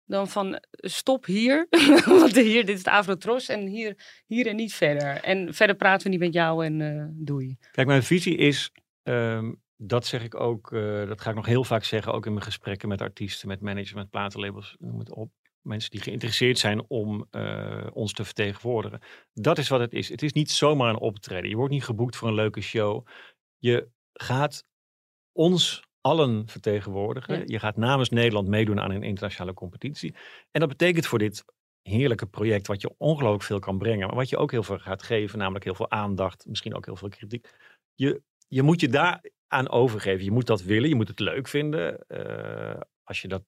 dan van stop hier, want hier, dit is de Afrotros en hier, hier en niet verder. En verder praten we niet met jou en eh, doei. Kijk, mijn visie is, ehm, dat zeg ik ook, eh, dat ga ik nog heel vaak zeggen, ook in mijn gesprekken met artiesten, met managers, met platenlabels, noem het op. Mensen die geïnteresseerd zijn om eh, ons te vertegenwoordigen. Dat is wat het is. Het is niet zomaar een optreden. Je wordt niet geboekt voor een leuke show. Je gaat ons allen vertegenwoordigen. Ja. Je gaat namens Nederland meedoen aan een internationale competitie. En dat betekent voor dit heerlijke project, wat je ongelooflijk veel kan brengen, maar wat je ook heel veel gaat geven, namelijk heel veel aandacht, misschien ook heel veel kritiek. Je, je moet je daar aan overgeven. Je moet dat willen, je moet het leuk vinden. Eh, als, je dat,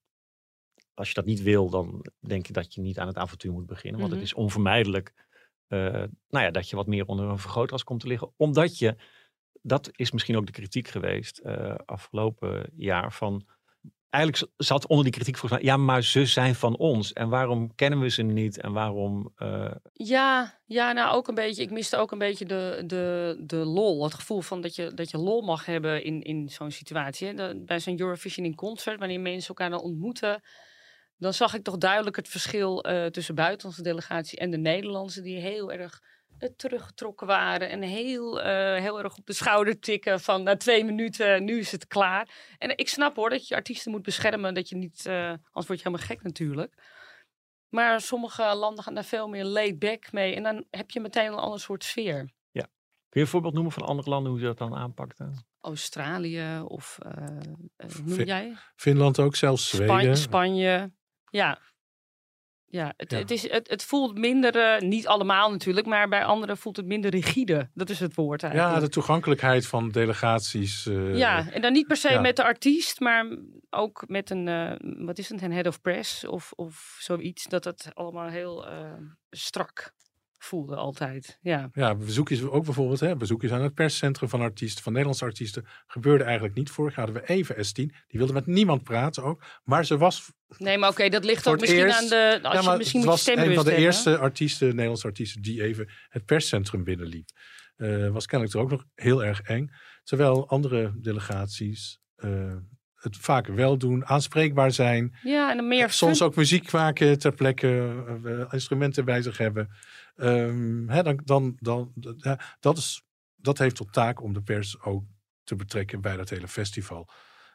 als je dat niet wil, dan denk ik dat je niet aan het avontuur moet beginnen, want Mhm. het is onvermijdelijk eh, nou ja, dat je wat meer onder een vergrootglas komt te liggen, omdat je, dat is misschien ook de kritiek geweest eh, afgelopen jaar van eigenlijk zat onder die kritiek volgens mij, ja, maar ze zijn van ons. En waarom kennen we ze niet? En waarom... eh, Ja, ja, nou ook een beetje. Ik miste ook een beetje de, de, de lol. Het gevoel van dat je, dat je lol mag hebben in, in zo'n situatie. hè. De- bij zo'n Eurovision in concert, wanneer mensen elkaar dan ontmoeten. Dan zag ik toch duidelijk het verschil eh, tussen buitenlandse delegatie en de Nederlandse. Die heel erg eh, teruggetrokken waren. En heel, eh, heel erg op de schouder tikken van na twee minuten, nu is het klaar. En ik snap hoor dat je artiesten moet beschermen. Dat je niet, eh, anders word je helemaal gek natuurlijk. Maar sommige landen gaan daar veel meer laid back mee. En dan heb je meteen een ander soort sfeer. kun je een voorbeeld noemen van andere landen hoe ze dat dan aanpakten? Australië of noem jij? Finland ook, zelfs Spanje. Zweden. Spanje. Ja. Ja, het, Ja. Het, is, het, het voelt minder, eh, niet allemaal natuurlijk, maar bij anderen voelt het minder rigide. Dat is het woord eigenlijk. Ja, de toegankelijkheid van delegaties. eh, Ja, en dan niet per se ja. met de artiest, maar ook met een, eh, wat is het, een head of press of, of zoiets, dat het allemaal heel strak voelde altijd. Ja. Ja, bezoekjes ook bijvoorbeeld, hè, bezoekjes aan het perscentrum van artiesten, van Nederlandse artiesten, gebeurde eigenlijk niet. Vorig jaar hadden we even S10, die wilde met niemand praten ook, maar ze was Nee, maar oké, dat ligt ook misschien eerst- aan de, als ja, je misschien moet je was een van de hebben. eerste artiesten, Nederlandse artiesten, die even het perscentrum binnenliep. Eh was kennelijk er ook nog heel erg eng. Terwijl andere delegaties eh, het vaak wel doen, aanspreekbaar zijn. Ja, en dan meer Soms fun- ook muziek maken ter plekke, eh, instrumenten bij zich hebben. Ehm, hè, dan, dan, dan, ja, dat, is, dat heeft tot taak om de pers ook te betrekken bij dat hele festival.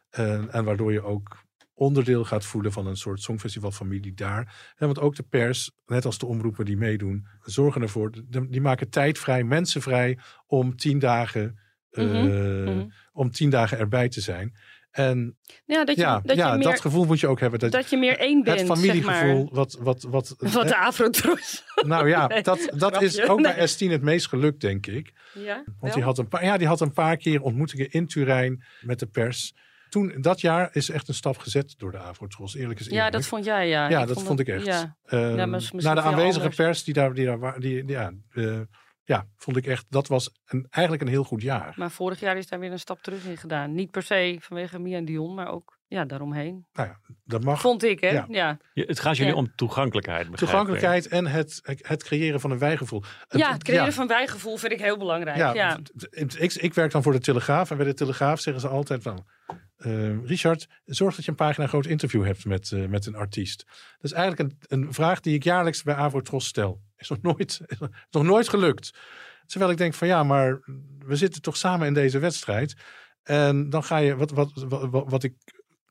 En, en waardoor je ook onderdeel gaat voelen van een soort songfestivalfamilie daar. Hè, want ook de pers, net als de omroepen die meedoen, zorgen ervoor, die maken tijd vrij, mensen vrij om tien dagen, eh, Mhm, mhm. om tien dagen erbij te zijn. En ja, dat je, ja, dat, ja je meer, dat gevoel moet je ook hebben. Dat, dat je meer één bent, het zeg familiegevoel, maar. wat, wat, wat, Wat de afrotros. nou ja, Nee, dat, dat is ook Nee. bij S10 het meest gelukt, denk ik. Ja, Want wel? die had, een paar, ja, die had een paar keer ontmoetingen in Turijn met de pers. Toen, dat jaar is echt een stap gezet door de Avrotros, eerlijk is ja, eerlijk. dat vond jij, ja. ja, Ik dat vond ik echt. Ja. Ehm, Ja, maar naar de aanwezige anders. pers, die daar, die daar die- ja, eh, ja, vond ik echt, dat was een, eigenlijk een heel goed jaar. Maar vorig jaar is daar weer een stap terug in gedaan. Niet per se vanwege Mia en Dion, maar ook ja, daaromheen. Nou ja, dat mag. Vond ik, hè? Ja. Het gaat jullie Ja. om toegankelijkheid. Toegankelijkheid en het, het creëren van een wijgevoel. ja. het creëren van wijgevoel vind ik heel belangrijk. Ja, Ik, ik werk dan voor de Telegraaf. En bij de Telegraaf zeggen ze altijd van... eh, Richard, zorg dat je een pagina groot interview hebt met, eh, met een artiest. Dat is eigenlijk een, een vraag die ik jaarlijks bij Avrotros stel. Is nog, nooit, is nog nooit gelukt. Terwijl ik denk van ja, maar we zitten toch samen in deze wedstrijd. En dan ga je, wat, wat, wat, wat, wat ik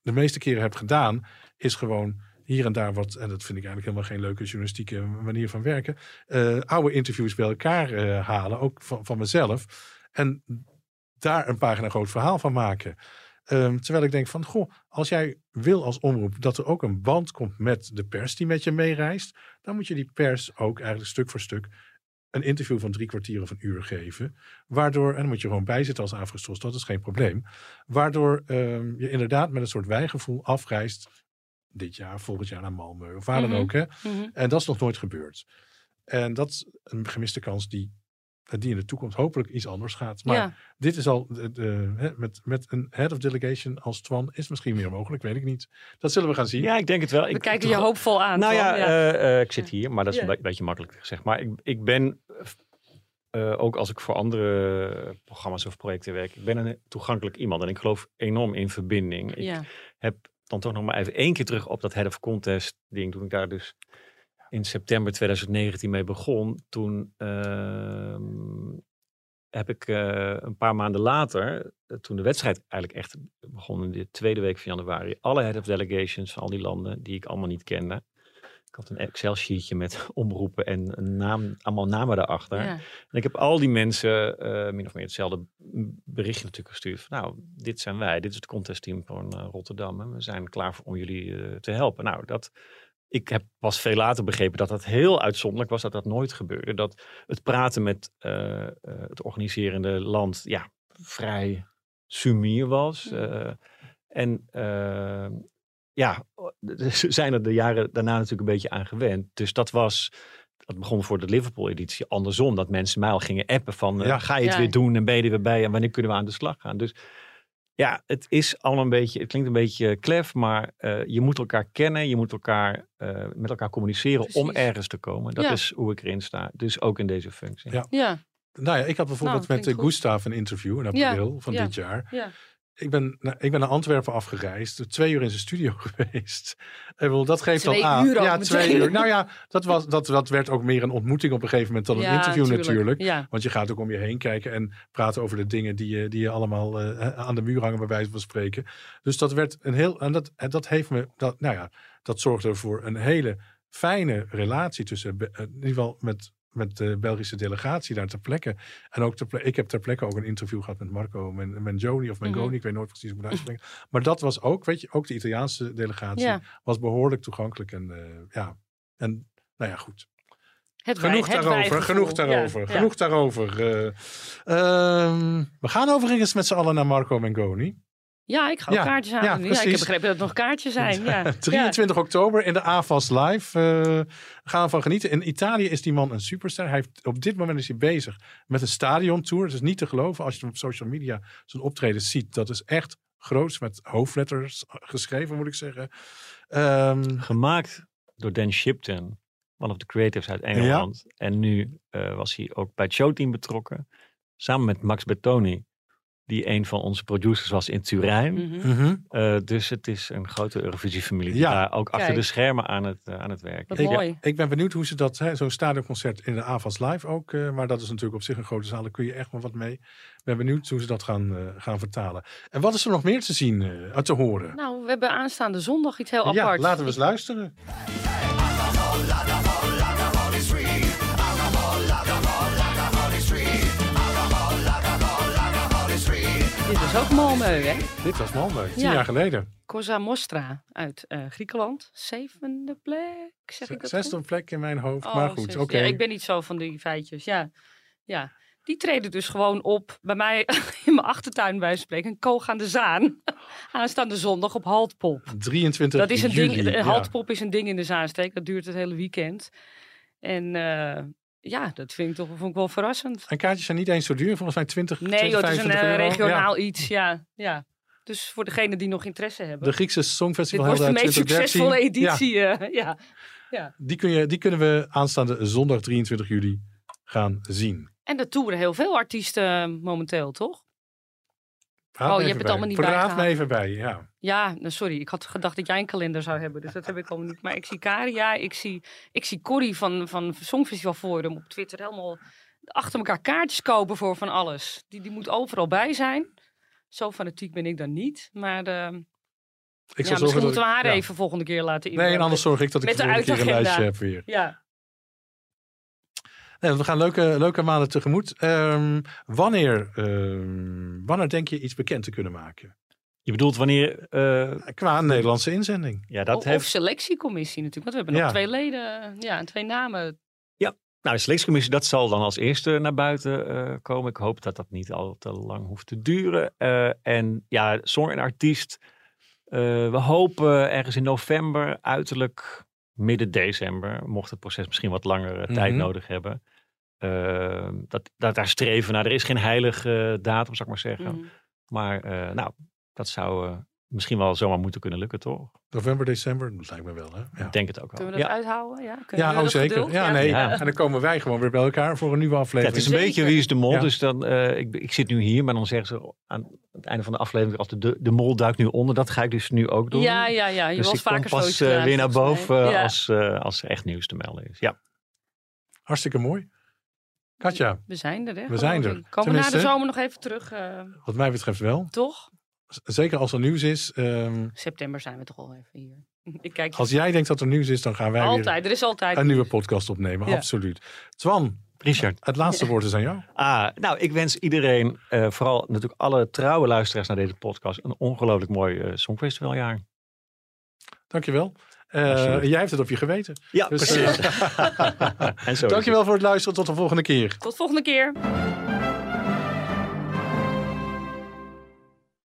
de meeste keren heb gedaan, is gewoon hier en daar wat, en dat vind ik eigenlijk helemaal geen leuke journalistieke manier van werken, eh, oude interviews bij elkaar eh, halen, ook van, van mezelf. En daar een pagina groot verhaal van maken. Ehm, terwijl ik denk van, goh, als jij wil als omroep dat er ook een band komt met de pers die met je meereist, dan moet je die pers ook eigenlijk stuk voor stuk een interview van drie kwartier of een uur geven. Waardoor, en dan moet je gewoon bijzitten als Afrostros, dat is geen probleem. Waardoor ehm, je inderdaad met een soort wijgevoel afreist. Dit jaar, volgend jaar naar Malmö of waar Mhm. dan ook. Hè? Mhm. En dat is nog nooit gebeurd. En dat is een gemiste kans die, die in de toekomst hopelijk iets anders gaat. Maar ja. dit is al, de, met, met een head of delegation als Twan is misschien meer mogelijk, weet ik niet. Dat zullen we gaan zien. Ja, ik denk het wel. We Ik, kijken je hoopvol aan. Nou ja, eh, eh, ik zit hier, maar dat is een be- beetje makkelijk gezegd. Maar ik, ik ben, eh, ook als ik voor andere programma's of projecten werk, ik ben een toegankelijk iemand. En ik geloof enorm in verbinding. Ik ja. heb dan toch nog maar even één keer terug op dat Head of Contest ding. Toen ik daar dus in september 2019 mee begon. Toen ehm, heb ik eh, een paar maanden later, eh, toen de wedstrijd eigenlijk echt begon in de tweede week van januari, alle Head of Delegations van al die landen die ik allemaal niet kende. Ik had een Excel-sheetje met omroepen en een naam, allemaal namen daarachter. ja. En ik heb al die mensen eh, min of meer hetzelfde berichtje natuurlijk gestuurd. Van, nou, dit zijn wij. Dit is het contestteam van Rotterdam. En we zijn klaar voor, om jullie te helpen. Nou, dat, ik heb pas veel later begrepen dat dat heel uitzonderlijk was. Dat dat nooit gebeurde. Dat het praten met eh, eh, het organiserende land ja, vrij sumier was. eh, en ja, ze zijn er de jaren daarna natuurlijk een beetje aan gewend. Dus dat was dat begon voor de Liverpool-editie andersom. Dat mensen mij al gingen appen van, Ja. ga je het Ja. weer doen en ben je er weer bij en wanneer kunnen we aan de slag gaan? Dus ja, het is allemaal een beetje, het klinkt een beetje klef, maar eh, je moet elkaar kennen, je moet elkaar eh, met elkaar communiceren om ergens te komen. Dat Ja. is hoe ik erin sta. Dus ook in deze functie. Ja. Ja. Nou ja, ik had bijvoorbeeld Nou, met eh, klinkt goed. Gustav een interview in Ja, april van ja. dit jaar. Ik ben, naar- ik ben naar Antwerpen afgereisd, twee uur in zijn studio geweest. Ik bedoel, dat geeft Twee al aan. uur ja, twee meteen. uur. Nou ja, dat, was, dat, dat werd ook meer een ontmoeting op een gegeven moment dan een Ja, interview tuurlijk. natuurlijk. Ja. Want je gaat ook om je heen kijken en praten over de dingen die je, die je allemaal eh, aan de muur hangen, bij wijze van spreken. Dus dat werd een heel. En dat, dat heeft me. Dat, nou ja, dat zorgde voor een hele fijne relatie tussen. Be- In ieder geval met, met de Belgische delegatie daar ter plekke. En ook ter plekke, ik heb ter plekke ook een interview gehad met Marco Men, Menjoni of Mengoni. Mhm. Ik weet nooit precies hoe ik het. Maar dat was ook, weet je, ook de Italiaanse delegatie Ja. was behoorlijk toegankelijk. En eh, ja, en nou ja, goed. Het Genoeg daarover, genoeg daarover, Ja, ja. genoeg daarover. Eh, ehm, we gaan overigens met z'n allen naar Marco Mengoni. Ja, ik ga ook Ja, kaartjes aan. ja, Ja, ik heb begrepen dat het nog kaartjes zijn. Ja. 23 oktober in de AFAS Live. eh gaan we van genieten. In Italië is die man een superster. Hij heeft, op dit moment is hij bezig met een stadiontour. Het is niet te geloven als je hem op social media zijn optreden ziet. Dat is echt groots met hoofdletters geschreven, moet ik zeggen. Ehm, Gemaakt door Dan Shipton, one of the creatives uit Engeland. En nu eh, was hij ook bij het showteam betrokken. Samen met Max Bettoni, die een van onze producers was in Turijn. Mhm. mhm. Eh, dus het is een grote Eurovisie-familie. die Ja. daar ook achter de schermen aan het, eh, aan het werken. Is. Ik- mooi. Ik ben benieuwd hoe ze dat, zo'n stadionconcert in de AFAS Live ook. eh, maar dat is natuurlijk op zich een grote zaal. Daar kun je echt wel wat mee. Ik ben benieuwd hoe ze dat gaan, gaan vertalen. En wat is er nog meer te zien, eh, te horen? Nou, we hebben aanstaande zondag iets heel ja, apart. laten we eens luisteren. Dit is ook Malmö, hè? Dit was Malmö, tien Ja. jaar geleden. Cosa Mostra uit eh, Griekenland. Zevende plek, zeg ik dat Zesde goed? plek in mijn hoofd, Oh, maar goed, oké. Ja, ik ben niet zo van die feitjes, ja. ja. Die treden dus gewoon op bij mij in mijn achtertuin bij spreken. Een koog aan de Zaan. Aanstaande zondag op Haltpop. 23 Dat is een juli. ding, ja. Haltpop is een ding in de Zaanstreek. Dat duurt het hele weekend. En eh, ja, dat vind ik toch vond ik wel verrassend. En kaartjes zijn niet eens zo duur, volgens mij 20, Nee, joh, 20 het is een 25 eh, regionaal Ja. iets, ja. ja. Dus voor degenen die nog interesse hebben. De Griekse Dit Songfestival wordt de Helden meest 2013. succesvolle Ja, editie. eh, ja. die, kun je, die kunnen we aanstaande zondag 23 juli gaan zien. En er toeren heel veel artiesten eh, momenteel, toch? Praat Oh, me je hebt het allemaal bij. niet Praat me bijgehaald. even bij, ja. Ja, nou, sorry. Ik had gedacht dat jij een kalender zou hebben. Dus dat heb ik allemaal niet. Maar ik zie Karia, ik zie, ik zie Corrie van, van Songfestival Forum op Twitter helemaal achter elkaar kaartjes kopen voor van alles. Die, die moet overal bij zijn. Zo fanatiek ben ik dan niet. Maar eh, Ik ja, zal misschien zorgen dat moeten we ik- haar ja. even volgende keer laten Nee, inbellen. en anders zorg ik dat ik de volgende keer een lijstje heb weer. Ja. Nee, we gaan leuke, leuke maanden tegemoet. Ehm, wanneer, ehm, wanneer denk je iets bekend te kunnen maken? Je bedoelt wanneer... eh, Qua een Nederlandse inzending. ja, dat of, heeft... of selectiecommissie natuurlijk. Want we hebben nog Ja. twee leden, ja, en twee namen. Nou, de selectiecommissie, dat zal dan als eerste naar buiten eh, komen. Ik hoop dat dat niet al te lang hoeft te duren. Eh, en ja, song en artiest. eh, we hopen ergens in november, uiterlijk midden december. Mocht het proces misschien wat langer eh, tijd Mhm. nodig hebben. dat, dat daar streven naar. Er is geen heilige datum, zou ik maar zeggen. Mhm. Maar eh, nou, dat zou eh, misschien wel zomaar moeten kunnen lukken, toch? November, december, dat lijkt me wel. Hè? Ja, Ik denk het ook wel. Kunnen we dat Ja. uithouden? Ja, Kunnen ja we oh, dat zeker. geduld? Ja, nee. Ja. En dan komen wij gewoon weer bij elkaar voor een nieuwe Ja, aflevering. het is een Zeker. beetje wie is de mol. Ja. Dus dan, eh, ik, ik zit nu hier, maar dan zeggen ze aan het einde van de aflevering als de, de, mol duikt nu onder. Dat ga ik dus nu ook doen. Ja, ja, ja. Je dus was ik kom vaker pas eh, weer naar boven als, eh, als er echt nieuws te melden is. Ja. Hartstikke mooi. Katja, We zijn er, hè? We zijn er. Komen we na de zomer nog even terug, eh, wat mij betreft wel. toch? Zeker als er nieuws is. ehm, September zijn we toch al even hier. Ik kijk als jij denkt dat er nieuws is, dan gaan wij altijd. Er is altijd een nieuwe podcast opnemen. Ja. Absoluut. Twan, Richard. het laatste woord is aan jou. Ah, nou, ik wens iedereen, eh, vooral natuurlijk alle trouwe luisteraars naar deze podcast, een ongelooflijk mooi eh, Songfestivaljaar. Dankjewel. Eh Alsjeblieft. jij hebt het op je geweten. Ja, Dus, precies. en zo dankjewel voor het luisteren. Tot de volgende keer. Tot volgende keer.